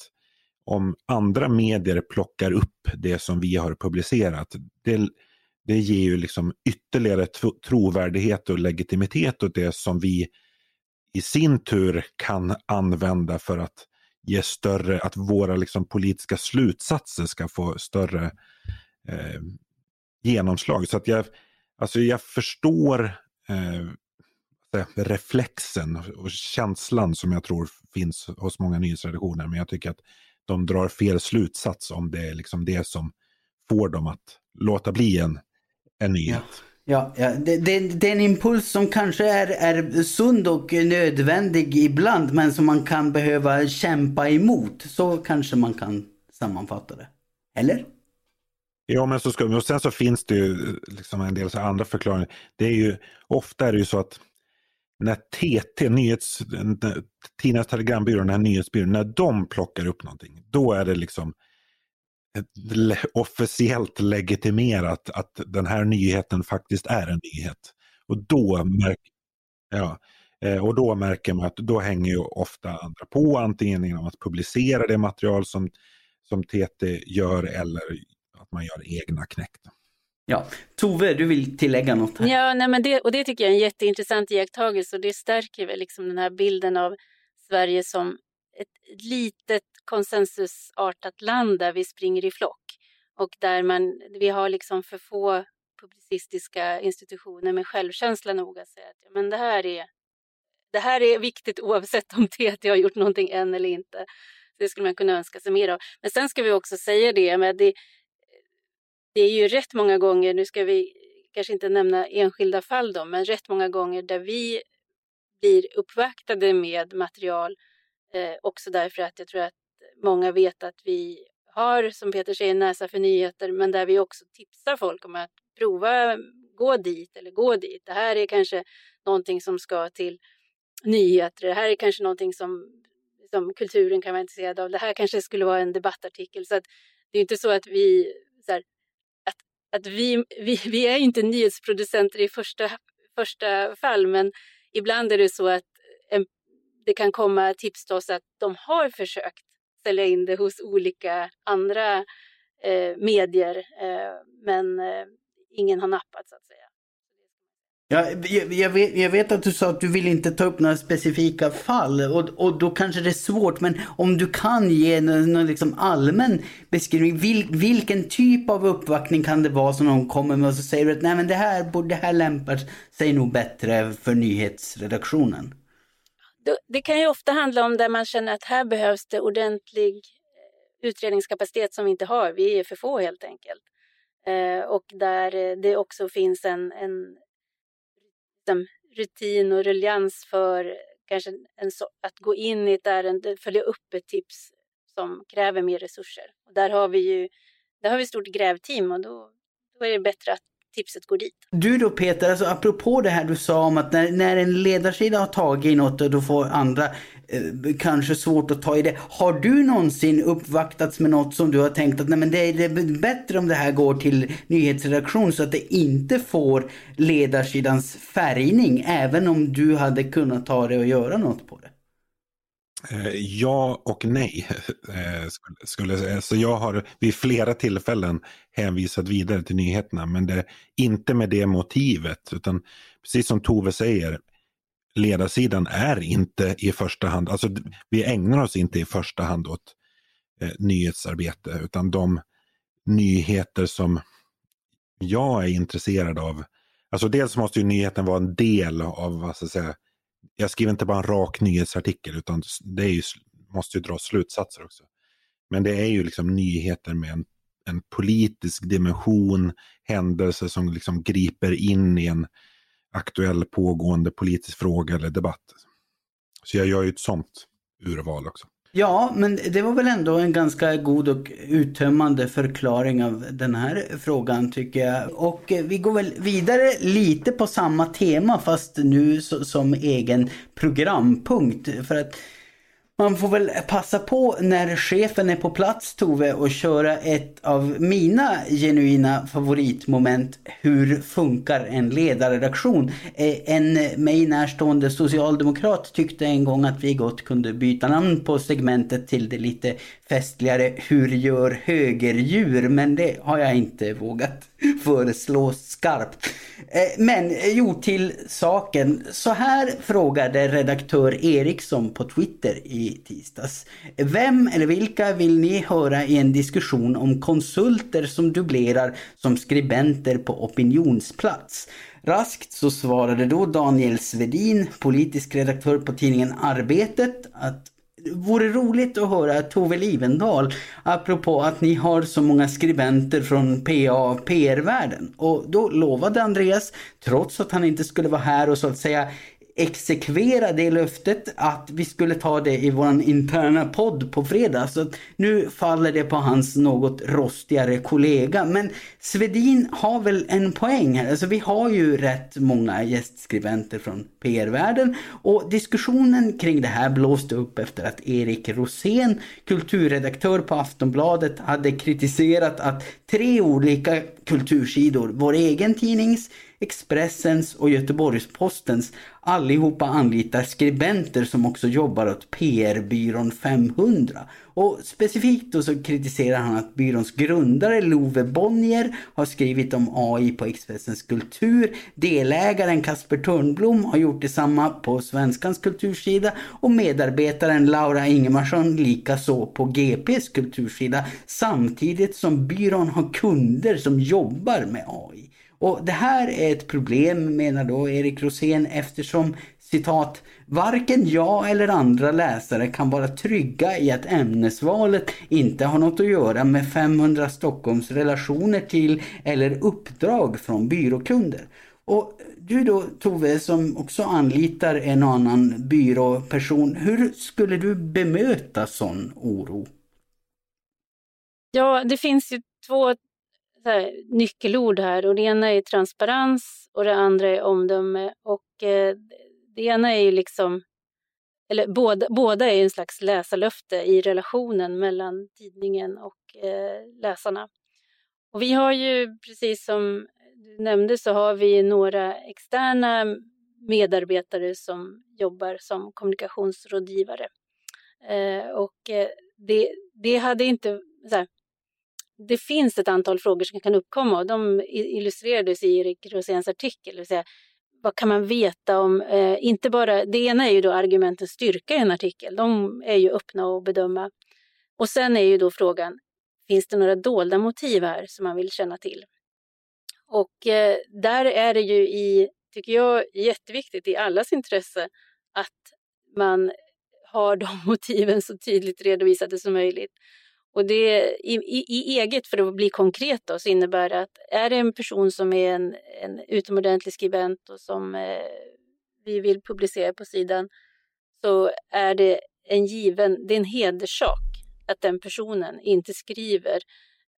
om andra medier plockar upp det som vi har publicerat, det, det ger ju liksom ytterligare trovärdighet och legitimitet åt det som vi i sin tur kan använda för att ge större, att våra liksom politiska slutsatser ska få större eh, genomslag. Så att jag, alltså jag förstår eh, reflexen och känslan som jag tror finns hos många nyhetsredaktioner. Men jag tycker att de drar fel slutsats om det är liksom det som får dem att låta bli en, en nyhet. Ja. Ja, ja. Det, det, det, är en impuls som kanske är, är sund och nödvändig ibland men som man kan behöva kämpa emot. Så kanske man kan sammanfatta det. Eller? Ja, men så ska, och sen så finns det ju liksom en del så andra förklaringar. Det är ju, ofta är det ju så att när TT, nyhets, Tidningarnas Telegrambyrå, den här nyhetsbyrån, när de plockar upp någonting, då är det liksom officiellt legitimerat att den här nyheten faktiskt är en nyhet. Och då, märker, ja, eh, och då märker man att då hänger ju ofta andra på, antingen genom att publicera det material som, som TT gör eller att man gör egna knäck. Ja, Tove, du vill tillägga något? Här. Ja, nej, men det, och det tycker jag är en jätteintressant iakttagelse och det stärker väl liksom den här bilden av Sverige som ett litet konsensusartat land där vi springer i flock och där man, vi har liksom för få publicistiska institutioner med självkänsla nog att säga att ja, men det, här är, det här är viktigt oavsett om TT har gjort någonting än eller inte. Det skulle man kunna önska sig mer av. Men sen ska vi också säga det, med det, det är ju rätt många gånger, nu ska vi kanske inte nämna enskilda fall då, men rätt många gånger där vi blir uppvaktade med material eh, också därför att jag tror att många vet att vi har, som Peter säger, näsa för nyheter, men där vi också tipsar folk om att prova gå dit eller gå dit. Det här är kanske någonting som ska till nyheter. Det här är kanske någonting som, som kulturen kan vara intresserad av. Det här kanske skulle vara en debattartikel. Så att det är inte så att vi så här, att, vi, vi, vi är inte nyhetsproducenter i första, första fall, men ibland är det så att en, det kan komma tips till oss att de har försökt sälja in det hos olika andra eh, medier, eh, men eh, ingen har nappat så att säga. Ja, jag, jag, vet, jag vet att du sa att du vill inte ta upp några specifika fall och, och då kanske det är svårt. Men om du kan ge någon, någon liksom allmän beskrivning. Vil, vilken typ av uppvaktning kan det vara som någon kommer med och så säger du att Nej, men det, här, det här lämpar sig nog bättre för nyhetsredaktionen? Det kan ju ofta handla om där man känner att här behövs det ordentlig eh, utredningskapacitet som vi inte har. Vi är för få helt enkelt. Eh, och där eh, det också finns en, en liksom, rutin och ruljans för kanske en, att gå in i ett ärende, följa upp ett tips som kräver mer resurser. Och där har vi ju där har vi ett stort grävteam och då, då är det bättre att tipset går dit. Du då Peter, alltså apropå det här du sa om att när, när en ledarsida har tagit i något och då får andra eh, kanske svårt att ta i det. Har du någonsin uppvaktats med något som du har tänkt att nej men det är, det är bättre om det här går till nyhetsredaktion så att det inte får ledarsidans färgning även om du hade kunnat ta det och göra något på det? Eh, ja och nej. Eh, skulle skulle säga. Så jag har vid flera tillfällen hänvisat vidare till nyheterna, men det är inte med det motivet, utan precis som Tove säger, ledarsidan är inte i första hand, alltså vi ägnar oss inte i första hand åt eh, nyhetsarbete, utan de nyheter som jag är intresserad av, alltså dels måste ju nyheten vara en del av, vad ska jag säga, jag skriver inte bara en rak nyhetsartikel utan det är ju, måste ju dra slutsatser också. Men det är ju liksom nyheter med en, en politisk dimension, händelser som liksom griper in i en aktuell pågående politisk fråga eller debatt. Så jag gör ju ett sånt urval också. Ja, men det var väl ändå en ganska god och uttömmande förklaring av den här frågan tycker jag. Och vi går väl vidare lite på samma tema fast nu som egen programpunkt. För att man får väl passa på när chefen är på plats Tove och köra ett av mina genuina favoritmoment. Hur funkar en ledarredaktion? Eh, en mig närstående socialdemokrat tyckte en gång att vi gott kunde byta namn på segmentet till det lite festligare Hur gör högerdjur? Men det har jag inte vågat föreslå skarpt. Eh, men eh, jo, till saken. Så här frågade redaktör Eriksson på Twitter i tisdags. Vem eller vilka vill ni höra i en diskussion om konsulter som dubblerar som skribenter på opinionsplats? Raskt så svarade då Daniel Svedin, politisk redaktör på tidningen Arbetet, att vore roligt att höra Tove Livendal apropå att ni har så många skribenter från PA och PR-världen. Och då lovade Andreas, trots att han inte skulle vara här och så att säga exekvera det löftet att vi skulle ta det i våran interna podd på fredag. Så nu faller det på hans något rostigare kollega. Men Svedin har väl en poäng här. Alltså vi har ju rätt många gästskribenter från PR-världen och diskussionen kring det här blåste upp efter att Erik Rosén, kulturredaktör på Aftonbladet, hade kritiserat att tre olika kultursidor, vår egen tidnings Expressens och Göteborgs-Postens allihopa anlitar skribenter som också jobbar åt PR-byrån 500. Och specifikt då så kritiserar han att byråns grundare Love Bonnier har skrivit om AI på Expressens kultur. Delägaren Kasper Törnblom har gjort detsamma på Svenskans kultursida och medarbetaren Laura Ingemarsson likaså på GPs kultursida samtidigt som byrån har kunder som jobbar med AI. Och det här är ett problem menar då Erik Rosén eftersom citat Varken jag eller andra läsare kan vara trygga i att ämnesvalet inte har något att göra med 500 Stockholms relationer till eller uppdrag från byråkunder. Och du då Tove som också anlitar en annan byråperson, hur skulle du bemöta sån oro? Ja, det finns ju två här, nyckelord här och det ena är transparens och det andra är omdöme. Och eh, det ena är ju liksom, eller båda, båda är en slags läsarlöfte i relationen mellan tidningen och eh, läsarna. Och vi har ju, precis som du nämnde, så har vi några externa medarbetare som jobbar som kommunikationsrådgivare. Eh, och eh, det, det hade inte, så här, det finns ett antal frågor som kan uppkomma och de illustrerades i Erik Roséns artikel. Det vill säga, vad kan man veta om, eh, inte bara, det ena är ju då argumentens styrka i en artikel, de är ju öppna att bedöma. Och sen är ju då frågan, finns det några dolda motiv här som man vill känna till? Och eh, där är det ju i, tycker jag, jätteviktigt i allas intresse att man har de motiven så tydligt redovisade som möjligt. Och det, i, i, i, eget, för att bli konkret, då, så innebär det att är det en person som är en, en utomordentlig skribent och som eh, vi vill publicera på sidan så är det en given, det är en hederssak att den personen inte skriver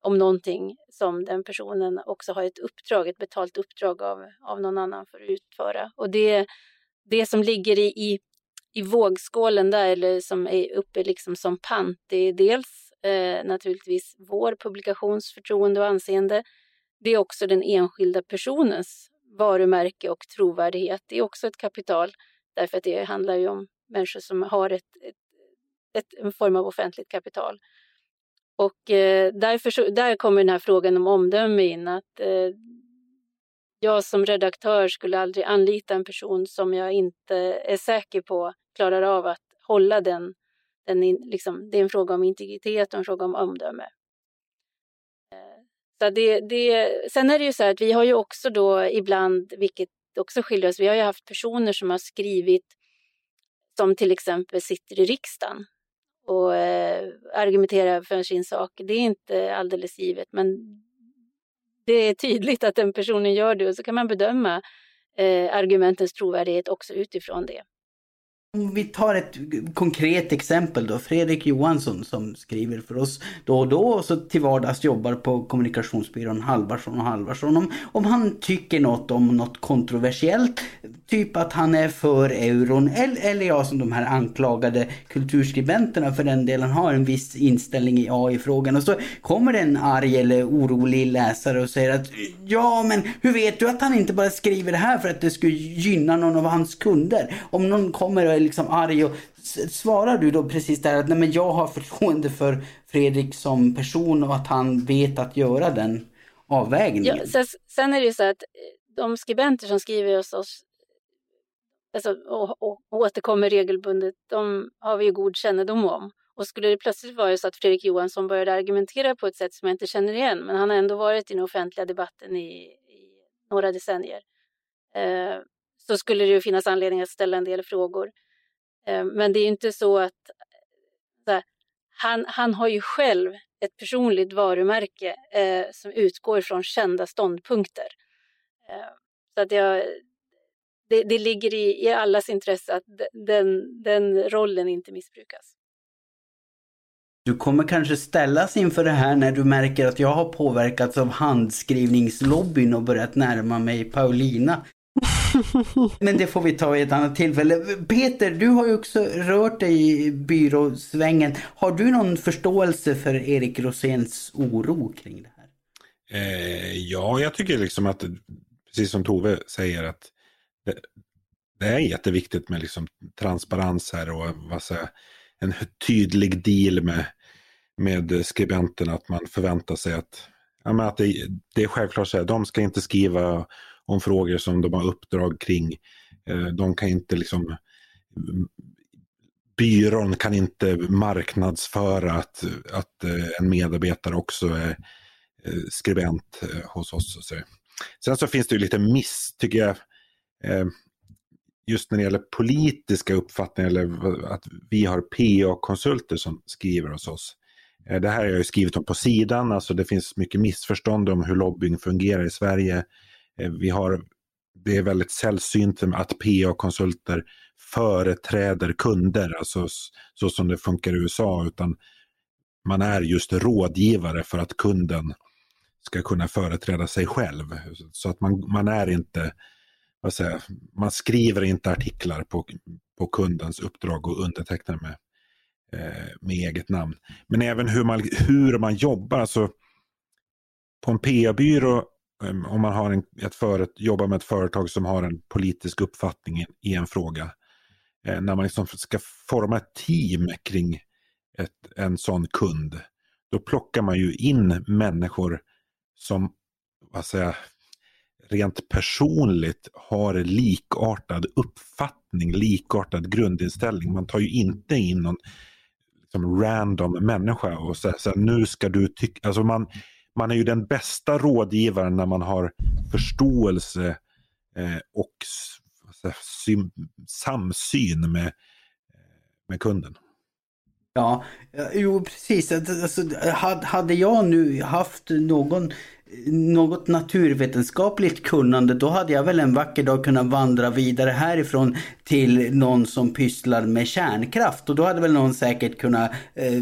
om någonting som den personen också har ett uppdrag, ett betalt uppdrag av, av någon annan för att utföra. Och det, det som ligger i, i, i vågskålen där, eller som är uppe liksom som pant, det är dels eh, naturligtvis vår publikations förtroende och anseende. Det är också den enskilda personens varumärke och trovärdighet. Det är också ett kapital därför att det handlar ju om människor som har ett, ett, ett en form av offentligt kapital. Och eh, därför så, där kommer den här frågan om omdöme in. Att eh, jag som redaktör skulle aldrig anlita en person som jag inte är säker på klarar av att hålla den den liksom, det är en fråga om integritet och en fråga om omdöme. Eh, så det, det, sen är det ju så att vi har ju också då ibland, vilket också skiljer oss, vi har ju haft personer som har skrivit som till exempel sitter i riksdagen och eh, argumenterar för sin sak. Det är inte alldeles givet, men det är tydligt att den personen gör det och så kan man bedöma eh, argumentens trovärdighet också utifrån det. Om vi tar ett konkret exempel då, Fredrik Johansson som skriver för oss då och då och så till vardags jobbar på kommunikationsbyrån Halvarsson och Halvarsson. Om, om han tycker något om något kontroversiellt, typ att han är för euron eller, eller ja som de här anklagade kulturskribenterna för den delen har en viss inställning i AI-frågan och så kommer det en arg eller orolig läsare och säger att ja men hur vet du att han inte bara skriver det här för att det skulle gynna någon av hans kunder? Om någon kommer är liksom arg och svarar du då precis där att nej men jag har förtroende för Fredrik som person och att han vet att göra den avvägningen? Ja, sen, sen är det ju så att eh, de skribenter som skriver hos oss alltså, och, och, och återkommer regelbundet, de har vi ju god kännedom om. Och skulle det plötsligt vara så att Fredrik Johansson började argumentera på ett sätt som jag inte känner igen, men han har ändå varit i den offentliga debatten i, i några decennier, eh, så skulle det ju finnas anledning att ställa en del frågor. Eh, men det är inte så att här, han, han har ju själv ett personligt varumärke eh, som utgår från kända ståndpunkter. Eh, så att jag, det, det ligger i, i allas intresse att den, den rollen inte missbrukas. Du kommer kanske ställas inför det här när du märker att jag har påverkats av handskrivningslobbyn och börjat närma mig Paulina. Men det får vi ta vid ett annat tillfälle. Peter, du har ju också rört dig i byråsvängen. Har du någon förståelse för Erik Roséns oro kring det här? Eh, ja, jag tycker liksom att precis som Tove säger, att det, det är jätteviktigt med liksom transparens här och vad säger, en tydlig deal med, med skribenten, Att man förväntar sig att, ja, men att det, det är självklart så här, de ska inte skriva om frågor som de har uppdrag kring. Eh, de kan inte liksom byrån kan inte marknadsföra att, att eh, en medarbetare också är eh, skribent hos oss. Sen så finns det ju lite miss, tycker jag, just när det gäller politiska uppfattningar eller att vi har PA-konsulter som skriver hos oss. Det här har jag skrivit om på sidan, alltså det finns mycket missförstånd om hur lobbying fungerar i Sverige. Eh, vi har, det är väldigt sällsynt att PA-konsulter företräder kunder, alltså så som det funkar i USA, utan man är just rådgivare för att kunden ska kunna företräda sig själv. Så att man, man är inte, vad säger, man skriver inte artiklar på, på kundens uppdrag och undertecknar med, eh, med eget namn. Men även hur man, hur man jobbar, alltså på en PA-byrå Ehm, om man har en, ett föret, jobbar med ett företag som har en politisk uppfattning i, i en fråga. Eh, när man liksom ska forma ett team kring ett, en sån kund, då plockar man ju in människor som vad säger, rent personligt har likartad uppfattning, likartad grundinställning. Man tar ju inte in någon liksom, random människa och säger så här, nu ska du tycka, alltså man, man är ju den bästa rådgivaren när man har förståelse eh, och samsyn med, eh, med kunden. Ja, eh, jo precis. Alltså, hade jag nu haft någon något naturvetenskapligt kunnande, då hade jag väl en vacker dag kunnat vandra vidare härifrån till någon som pysslar med kärnkraft. Och då hade väl någon säkert kunnat eh,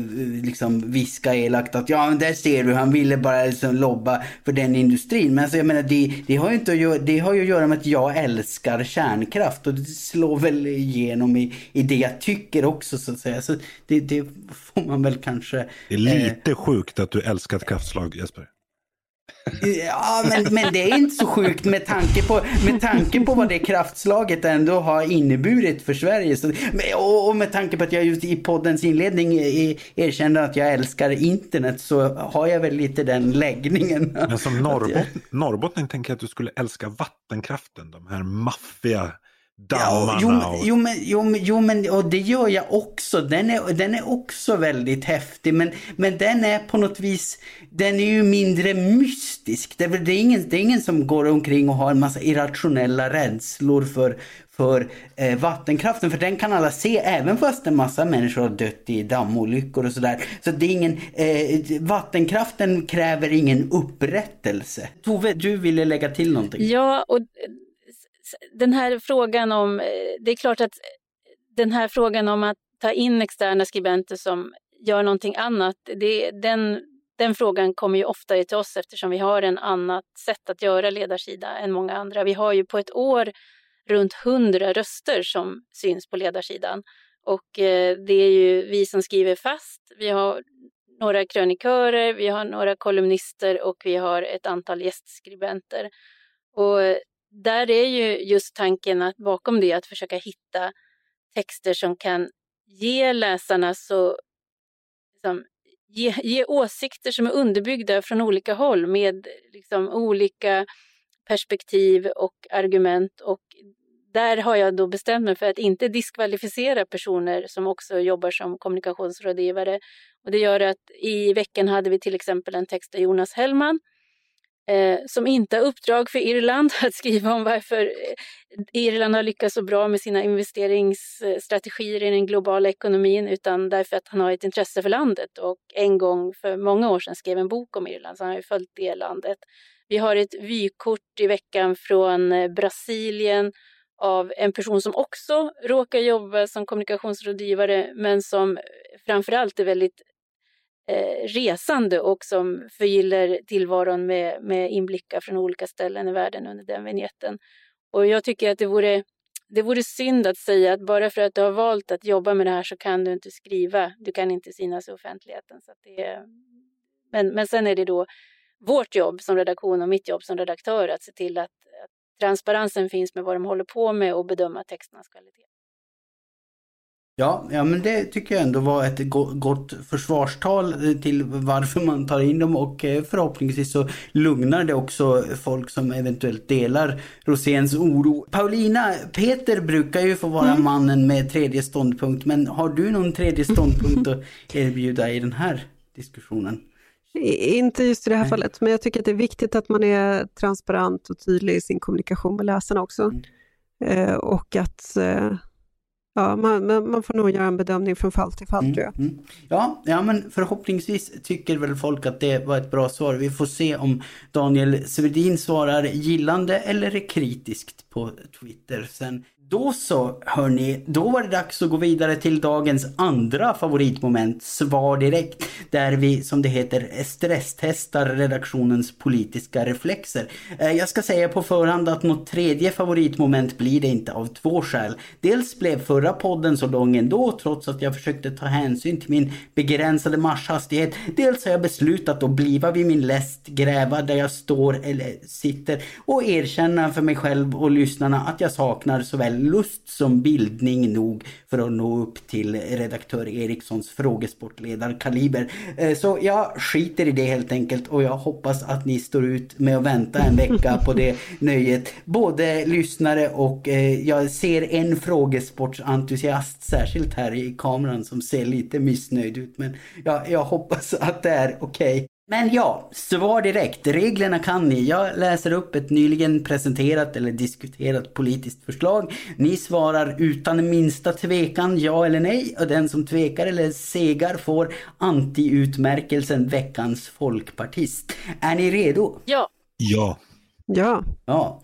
liksom viska elakt att ja, men där ser du, han ville bara liksom lobba för den industrin. Men alltså, jag menar, det, det, har ju inte att göra, det har ju att göra med att jag älskar kärnkraft och det slår väl igenom i, i det jag tycker också så att säga. Så det, det får man väl kanske... Det är lite eh, sjukt att du älskar ett kraftslag, Jesper. Ja, men, men det är inte så sjukt med tanke, på, med tanke på vad det kraftslaget ändå har inneburit för Sverige. Så, och, och med tanke på att jag just i poddens inledning erkände att jag älskar internet så har jag väl lite den läggningen. Men som norrbot, norrbottning tänker jag att du skulle älska vattenkraften, de här maffiga Ja, jo, jo, men, jo, jo, men och det gör jag också. Den är, den är också väldigt häftig. Men, men den är på något vis, den är ju mindre mystisk. Det är, det är, ingen, det är ingen som går omkring och har en massa irrationella rädslor för, för eh, vattenkraften. För den kan alla se, även fast en massa människor har dött i dammolyckor och sådär. Så det är ingen, eh, vattenkraften kräver ingen upprättelse. Tove, du ville lägga till någonting? Ja, och den här frågan om, eh, det är klart att eh, den här frågan om att ta in externa skribenter som gör någonting annat, det, den, den frågan kommer ju oftare till oss eftersom vi har en annat sätt att göra ledarsida än många andra. Vi har ju på ett år runt hundra röster som syns på ledarsidan. Och eh, det är ju vi som skriver fast. Vi har några krönikörer, vi har några kolumnister och vi har ett antal gästskribenter. Och där är ju just tanken att bakom det att försöka hitta texter som kan ge läsarna så liksom, ge, ge åsikter som är underbyggda från olika håll med liksom, olika perspektiv och argument. Och där har jag då bestämt mig för att inte diskvalificera personer som också jobbar som kommunikationsrådgivare. Och det gör att i veckan hade vi till exempel en text av Jonas Hellman eh, som inte har uppdrag för Irland att skriva om varför eh, Irland har lyckats så bra med sina investeringsstrategier i den globala ekonomin utan därför att han har ett intresse för landet och en gång för många år sedan skrev en bok om Irland så han har ju följt det landet. Vi har ett vykort i veckan från eh, Brasilien av en person som också råkar jobba som kommunikationsrådgivare men som framförallt är väldigt eh, resande och som förgyller tillvaron med, med inblickar från olika ställen i världen under den vignetten. Och jag tycker att det vore, det vore synd att säga att bara för att du har valt att jobba med det här så kan du inte skriva, du kan inte synas i offentligheten. Så det, men, men sen är det då vårt jobb som redaktion och mitt jobb som redaktör att se till att, att transparensen finns med vad de håller på med och bedöma texternas kvalitet. Ja, ja, men det tycker jag ändå var ett gott försvarstal till varför man tar in dem och eh, förhoppningsvis så lugnar det också folk som eventuellt delar Roséns oro. Paulina, Peter brukar ju få vara mm. mannen med tredje ståndpunkt, men har du någon tredje ståndpunkt att erbjuda i den här diskussionen? Inte just i det här fallet, men jag tycker att det är viktigt att man är transparent och tydlig i sin kommunikation med läsarna också. Mm. Eh, och att eh, Ja, man, man, får nog göra en bedömning från fall till fall mm, tror jag. Mm. Ja, ja, men förhoppningsvis tycker väl folk att det var ett bra svar. Vi får se om Daniel Svedin svarar gillande eller kritiskt på Twitter sen. Då så, hörni, då var det dags att gå vidare till dagens andra favoritmoment, Svar direkt, där vi, som det heter, stresstestar redaktionens politiska reflexer. Eh, jag ska säga på förhand att något tredje favoritmoment blir det inte av två skäl. Dels blev förra podden så lång ändå, trots att jag försökte ta hänsyn till min begränsade marschhastighet. Dels har jag beslutat att bliva vid min läst, gräva där jag står eller sitter och erkänna för mig själv och lyssnarna att jag saknar såväl lust som bildning nog för att nå upp till redaktör Erikssons frågesportledarkaliber. Eh, så jag skiter i det helt enkelt och jag hoppas att ni står ut med att vänta en vecka på det nöjet. Både lyssnare och eh, jag ser en frågesportsentusiast särskilt här i kameran som ser lite missnöjd ut men jag, jag hoppas att det är okej. Okay. Men ja, svar direkt. Reglerna kan ni. Jag läser upp ett nyligen presenterat eller diskuterat politiskt förslag. Ni svarar utan minsta tvekan ja eller nej och den som tvekar eller segar får anti-utmärkelsen veckans folkpartist. Är ni redo? Ja. Ja. Ja. Ja.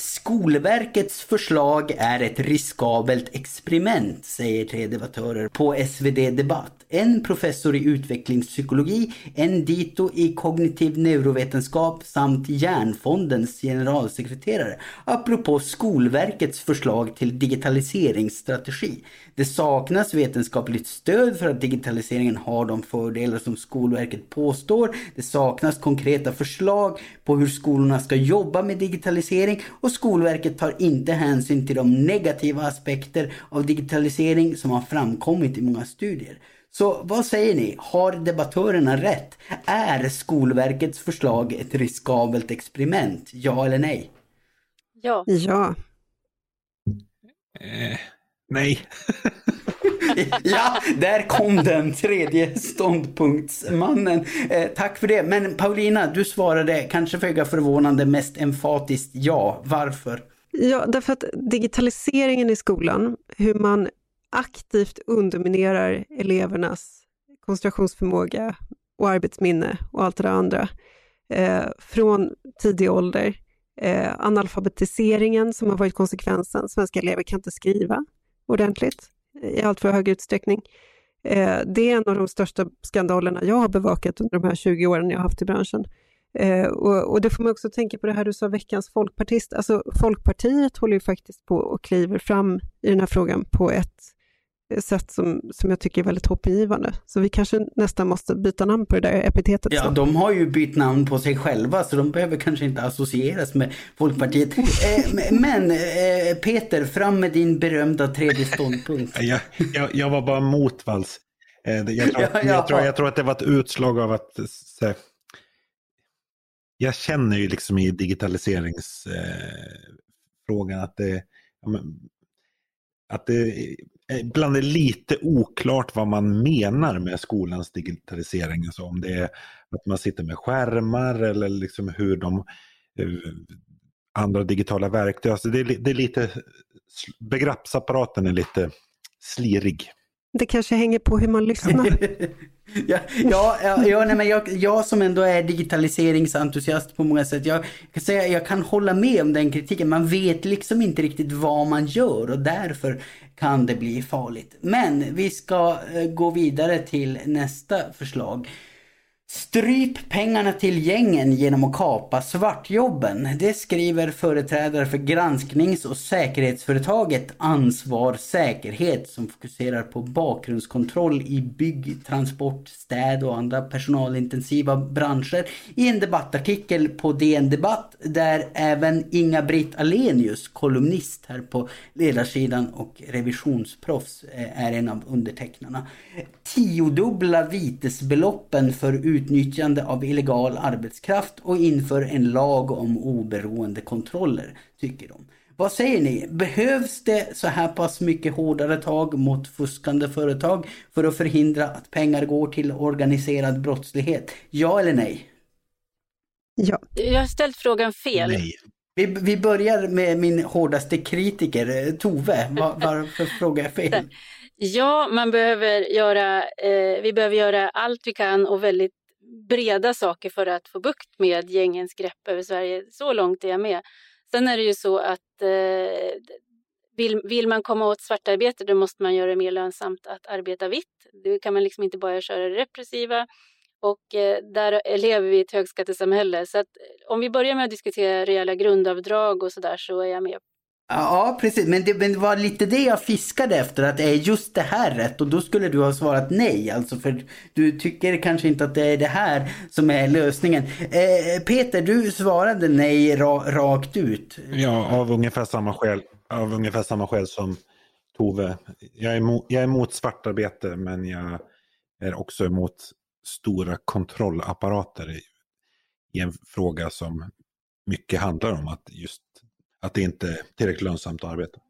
Skolverkets förslag är ett riskabelt experiment, säger tre debattörer på SvD Debatt en professor i utvecklingspsykologi, en dito i kognitiv neurovetenskap samt Hjärnfondens generalsekreterare. Apropå Skolverkets förslag till digitaliseringsstrategi. Det saknas vetenskapligt stöd för att digitaliseringen har de fördelar som Skolverket påstår. Det saknas konkreta förslag på hur skolorna ska jobba med digitalisering och Skolverket tar inte hänsyn till de negativa aspekter av digitalisering som har framkommit i många studier. Så vad säger ni? Har debattörerna rätt? Är Skolverkets förslag ett riskabelt experiment? Ja eller nej? Ja. Ja. Eh, nej. ja, där kom den tredje ståndpunktsmannen. Eh, tack för det. Men Paulina, du svarade kanske föga förvånande mest emfatiskt ja. Varför? Ja, därför att digitaliseringen i skolan, hur man aktivt underminerar elevernas koncentrationsförmåga och arbetsminne och allt det där andra eh, från tidig ålder. Eh, analfabetiseringen som har varit konsekvensen. Svenska elever kan inte skriva ordentligt i allt för hög utsträckning. Eh, det är en av de största skandalerna jag har bevakat under de här 20 åren jag har haft i branschen. Eh, och, och, det får man också tänka på det här du sa, veckans folkpartist. Alltså Folkpartiet håller ju faktiskt på och kliver fram i den här frågan på ett sätt som, som jag tycker är väldigt hoppingivande. Så vi kanske nästan måste byta namn på det där epitetet. Ja, så. de har ju bytt namn på sig själva så de behöver kanske inte associeras med Folkpartiet. eh, men eh, Peter, fram med din berömda tredje ståndpunkt. jag, jag, jag var bara motvalls. Eh, jag, tror, ja, jag, tror, jag tror att det var ett utslag av att så, jag känner ju liksom i digitaliseringsfrågan att det, att det ibland är lite oklart vad man menar med skolans digitalisering. Alltså om det är att man sitter med skärmar eller liksom hur de eh, andra digitala verktyg. Alltså det, är, det är lite, begreppsapparaten är lite slirig. Det kanske hänger på hur man lyssnar. ja, ja, ja, nej, men jag, jag som ändå är digitaliseringsentusiast på många sätt, jag jag kan hålla med om den kritiken. Man vet liksom inte riktigt vad man gör och därför kan det bli farligt. Men vi ska eh, gå vidare till nästa förslag. Stryp pengarna till gängen genom att kapa svartjobben. Det skriver företrädare för gransknings och säkerhetsföretaget Ansvar Säkerhet som fokuserar på bakgrundskontroll i bygg, transport, städ och andra personalintensiva branscher i en debattartikel på DN Debatt där även Inga-Britt Alenius, kolumnist här på ledarsidan och revisionsproffs, eh, är en av undertecknarna. Tiodubbla vitesbeloppen för utnyttjande av illegal arbetskraft och inför en lag om oberoende kontroller, tycker de. Vad säger ni? Behövs det så här pass mycket hårdare tag mot fuskande företag för att förhindra att pengar går till organiserad brottslighet? Ja eller nej? Ja. Jag har ställt frågan fel. Nej. Vi, vi börjar med min hårdaste kritiker, Tove. Var, varför frågar jag fel? Ja, man behöver göra, eh, vi behöver göra allt vi kan och väldigt breda saker för att få bukt med gängens grepp över Sverige. Så långt är jag med. Sen är det ju så att eh, vill, vill man komma åt svartarbete då måste man göra det mer lönsamt att arbeta vitt. Då kan man liksom inte bara köra det repressiva. Och eh, där lever vi i ett högskattesamhälle. Så att, om vi börjar med att diskutera rejäla grundavdrag och så där så är jag med Ja, precis. Men det, men det var lite det jag fiskade efter, att är just det här rätt? Och då skulle du ha svarat nej, alltså för du tycker kanske inte att det är det här som är lösningen. Eh, Peter, du svarade nej ra, rakt ut. Ja, av ungefär samma skäl, av ungefär samma skäl som Tove. Jag är, emot, jag är emot svartarbete, men jag är också emot stora kontrollapparater i, i en fråga som mycket handlar om att just att det inte är tillräckligt lönsamt att arbeta.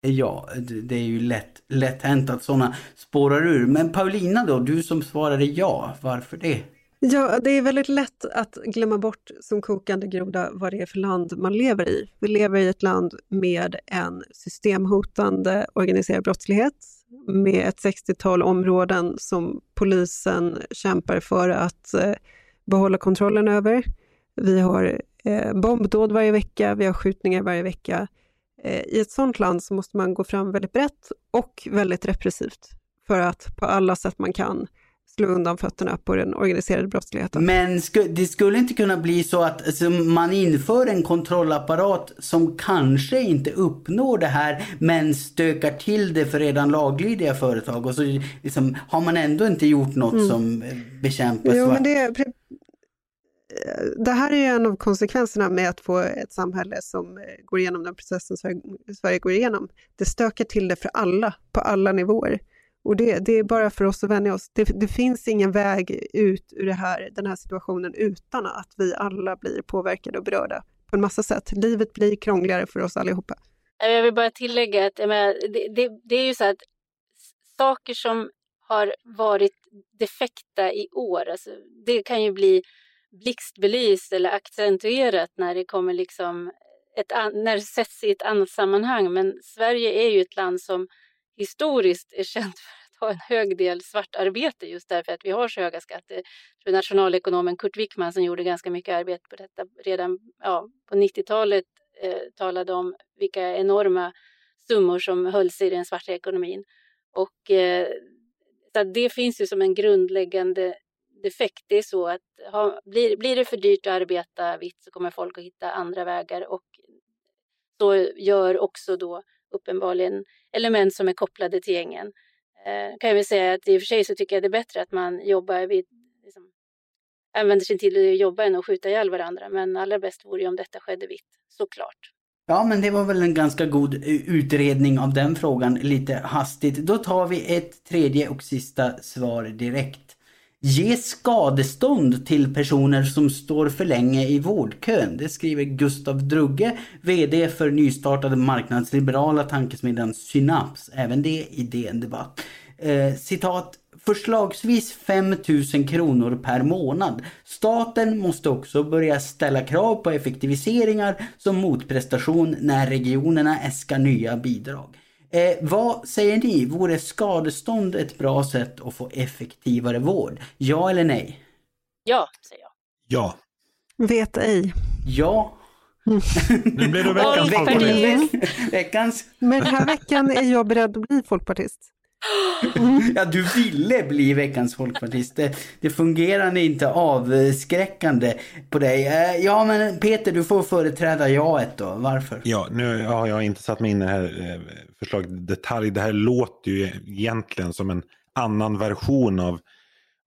Ja, det är ju lätt, lätt hänt att sådana spårar ur. Men Paulina då, du som svarade ja, varför det? Ja, det är väldigt lätt att glömma bort som kokande groda vad det är för land man lever i. Vi lever i ett land med en systemhotande organiserad brottslighet, med ett 60-tal områden som polisen kämpar för att eh, behålla kontrollen över. Vi har eh, bombdåd varje vecka, vi har skjutningar varje vecka. Eh, I ett sådant land så måste man gå fram väldigt brett och väldigt repressivt för att på alla sätt man kan slå undan fötterna på den organiserade brottsligheten. Men sku, det skulle inte kunna bli så att alltså, man inför en kontrollapparat som kanske inte uppnår det här men stökar till det för redan laglydiga företag och så liksom, har man ändå inte gjort något mm. som bekämpar jo. Men det, det här är en av konsekvenserna med att få ett samhälle som eh, går igenom den processen Sverige går igenom. Det stökar till det för alla, på alla nivåer. Och det, det är bara för oss att vänja oss. Det, det, finns ingen väg ut ur det här, den här situationen utan att vi alla blir påverkade och berörda på en massa sätt. Livet blir krångligare för oss allihopa. Äh, jag vill bara tillägga att menar, det, det, det är ju så att saker som har varit defekta i år, alltså, det kan ju bli blixtbelyst eller accentuerat när det kommer liksom ett, när det sätts i ett annat sammanhang. Men Sverige är ju ett land som historiskt är känt för att ha en hög del svartarbete just därför att vi har så höga skatter. Jag nationalekonomen Kurt Wickman som gjorde ganska mycket arbete på detta redan ja, på 90-talet eh, talade om vilka enorma summor som hölls i den svarta ekonomin. Och eh, det finns ju som en grundläggande defekt. Det är så att ha, blir, blir det för dyrt att arbeta vitt så kommer folk att hitta andra vägar och så gör också då uppenbarligen element som är kopplade till gängen. Eh, kan jag väl säga att i och för sig så tycker jag det är bättre att man jobbar vid, liksom, använder sin tid att jobba än att skjuta ihjäl varandra. Men allra bäst vore ju om detta skedde vitt, såklart. Ja, men det var väl en ganska god eh, utredning av den frågan lite hastigt. Då tar vi ett tredje och sista svar direkt. Ge skadestånd till personer som står för länge i vårdkön. Det skriver Gustav Drugge, VD för nystartade marknadsliberala tankesmedjan Synaps. Även det i DN Debatt. Eh, citat. Förslagsvis 5 000 kronor per månad. Staten måste också börja ställa krav på effektiviseringar som motprestation när regionerna äskar nya bidrag. Eh, vad säger ni? Vore skadestånd ett bra sätt att få effektivare vård? Ja eller nej? Ja, säger jag. Ja. Vet ej. Ja. nu blir du veckans folkpartist. veckans. Men den här veckan är jag beredd att bli folkpartist. Ja, du ville bli veckans folkpartist. Det, det fungerade inte avskräckande på dig. Eh, ja, men Peter, du får företräda jaet då. Varför? Ja, nu har jag inte satt mig in i det här eh, förslaget i detalj. Det här låter ju egentligen som en annan version av,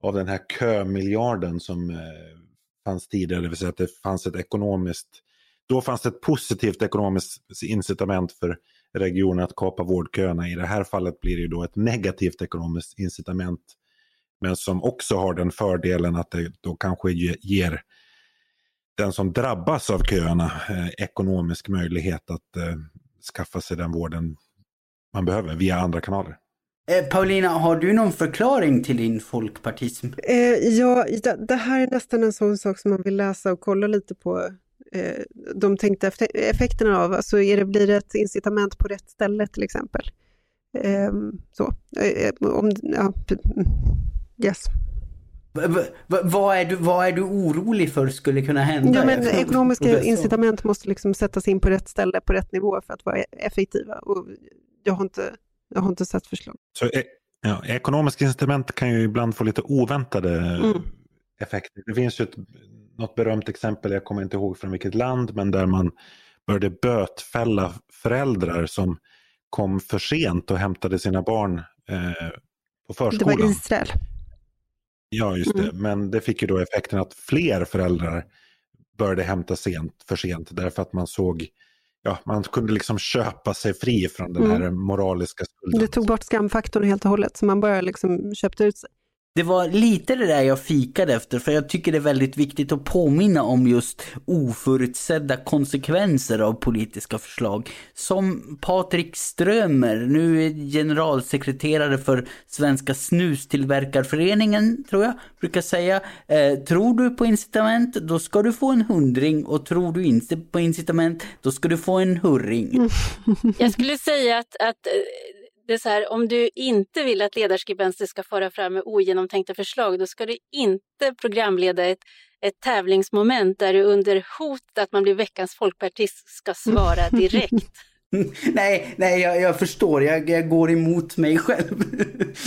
av den här kömiljarden som eh, fanns tidigare. Det vill säga att det fanns ett ekonomiskt, då fanns det ett positivt ekonomiskt incitament för regionen att kapa vårdköerna. I det här fallet blir det ju då ett negativt ekonomiskt incitament. Men som också har den fördelen att det då kanske ge- ger den som drabbas av köerna eh, ekonomisk möjlighet att eh, skaffa sig den vården man behöver via andra kanaler. Eh, Paulina, har du någon förklaring till din folkpartism? Eh, ja, det, här är nästan en sån sak som man vill läsa och kolla lite på de tänkta effe- effekterna av. Alltså är det, blir det ett incitament på rätt ställe till exempel? Eh, så. Eh, om, ja, mm, yes. V- vad, är du, vad är du orolig för skulle kunna hända? Ja, men ekonomiska incitament måste liksom sättas in på rätt ställe, på rätt nivå för att vara effektiva. Och jag, har inte, jag har inte sett förslag. Så e- ja, ekonomiska incitament kan ju ibland få lite oväntade Mm. effekter. Det finns ju ett, något berömt exempel, jag kommer inte ihåg från vilket land, men där man började bötfälla föräldrar som kom för sent och hämtade sina barn eh, på Det förskolan. var Israel. Ja, just det. Mm. Men det fick ju då effekten att fler föräldrar började hämta sent, för sent därför att man såg, ja, man kunde liksom köpa sig fri från den Mm. här moraliska skulden. Det tog bort skamfaktorn helt och hållet, så man bara liksom köpte ut sig. Det var lite det där jag fikade efter, för jag tycker det är väldigt viktigt att påminna om just oförutsedda konsekvenser av politiska förslag. Som Patrik Strömer, nu generalsekreterare för Svenska snustillverkarföreningen, tror jag, brukar säga. Eh, tror du på incitament, då ska du få en hundring och tror du inte på incitament, då ska du få en hurring. Jag skulle säga att, att eh, det är så här, om du inte vill att ledarskribenter ska fara fram med ogenomtänkta förslag, då ska du inte programleda ett, ett tävlingsmoment där du under hot att man blir veckans folkpartist ska svara direkt. nej, nej, jag, jag förstår. Jag, jag går emot mig själv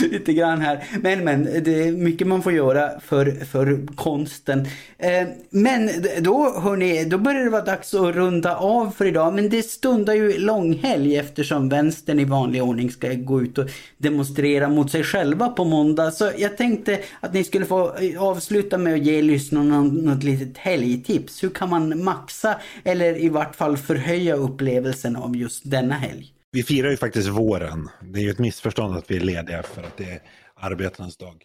lite grann här. Men, men, det är mycket man får göra för, för konsten. Eh, men då, hörni, då börjar det vara dags att runda av för idag. Men det stundar ju långhelg eftersom vänstern i vanlig ordning ska gå ut och demonstrera mot sig själva på måndag. Så jag tänkte att ni skulle få avsluta med att ge lyssnarna något litet helgtips. Hur kan man maxa eller i vart fall förhöja upplevelsen av just denna helg? Vi firar ju faktiskt våren. Det är ju ett missförstånd att vi är lediga för att det är arbetarnas dag.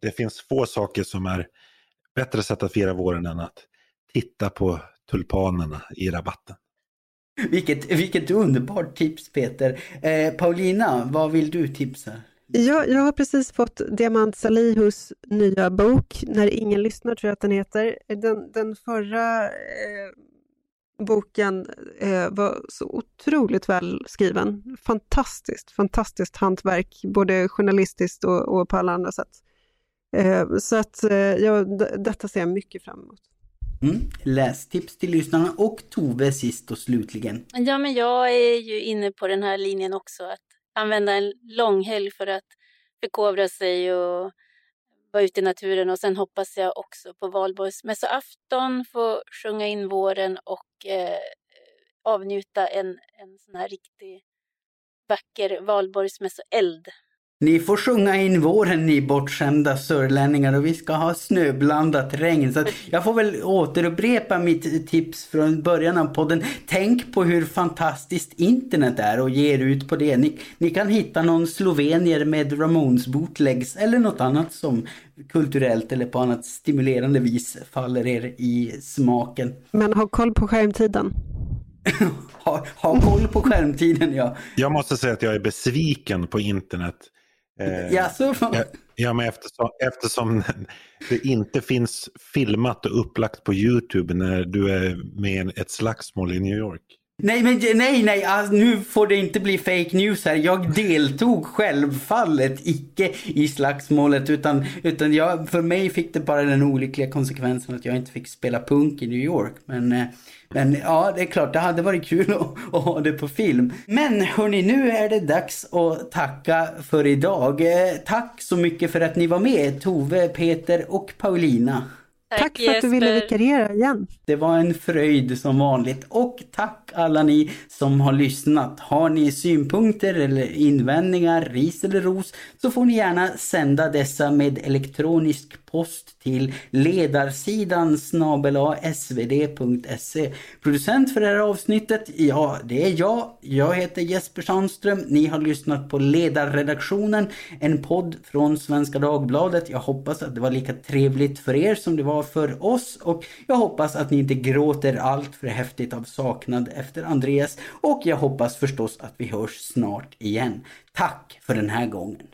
Det finns få saker som är bättre sätt att fira våren än att titta på tulpanerna i rabatten. Vilket, vilket underbart tips Peter. Eh, Paulina, vad vill du tipsa? Jag, jag har precis fått Diamant Salihus nya bok, När ingen lyssnar tror jag att den heter. Den, den förra eh, boken eh, var så otroligt väl skriven. Fantastiskt, fantastiskt hantverk, både journalistiskt och, och på alla andra sätt. Eh, så att eh, jag, d- detta ser jag mycket fram emot. Mm, lästips till lyssnarna och Tove sist och slutligen. Ja, men jag är ju inne på den här linjen också, att använda en långhelg för att förkovra sig och vara ute i naturen och sen hoppas jag också på valborgsmässoafton få sjunga in våren och eh, avnjuta en, en sån här riktig vacker valborgsmässoeld. Ni får sjunga in våren ni bortskämda sörlänningar och vi ska ha snöblandat regn. Så att jag får väl återupprepa mitt tips från början av podden. Tänk på hur fantastiskt internet är och ge er ut på det. Ni, ni kan hitta någon slovenier med Ramones bootlegs eller något annat som kulturellt eller på annat stimulerande vis faller er i smaken. Men ha koll på skärmtiden. Ha, ha koll på skärmtiden ja. Jag måste säga att jag är besviken på internet. Eh, Jaså? Ja, ja, men eftersom, eftersom det inte finns filmat och upplagt på YouTube när du är med i ett slagsmål i New York. Nej, men nej, nej, alltså, nu får det inte bli fake news här. Jag deltog självfallet icke i slagsmålet utan, utan jag, för mig fick det bara den olyckliga konsekvensen att jag inte fick spela punk i New York. Men, eh, men ja, det är klart, det hade varit kul att, att ha det på film. Men hörni, nu är det dags att tacka för idag. Eh, tack så mycket för att ni var med, Tove, Peter och Paulina. Tack, tack för att du ville vikariera igen. Det var en fröjd som vanligt och tack alla ni som har lyssnat. Har ni synpunkter eller invändningar, ris eller ros så får ni gärna sända dessa med elektronisk post till ledarsidan svd.se. Producent för det här avsnittet, ja det är jag. Jag heter Jesper Sandström. Ni har lyssnat på Ledarredaktionen, en podd från Svenska Dagbladet. Jag hoppas att det var lika trevligt för er som det var för oss och jag hoppas att ni inte gråter allt för häftigt av saknad efter Andreas och jag hoppas förstås att vi hörs snart igen. Tack för den här gången.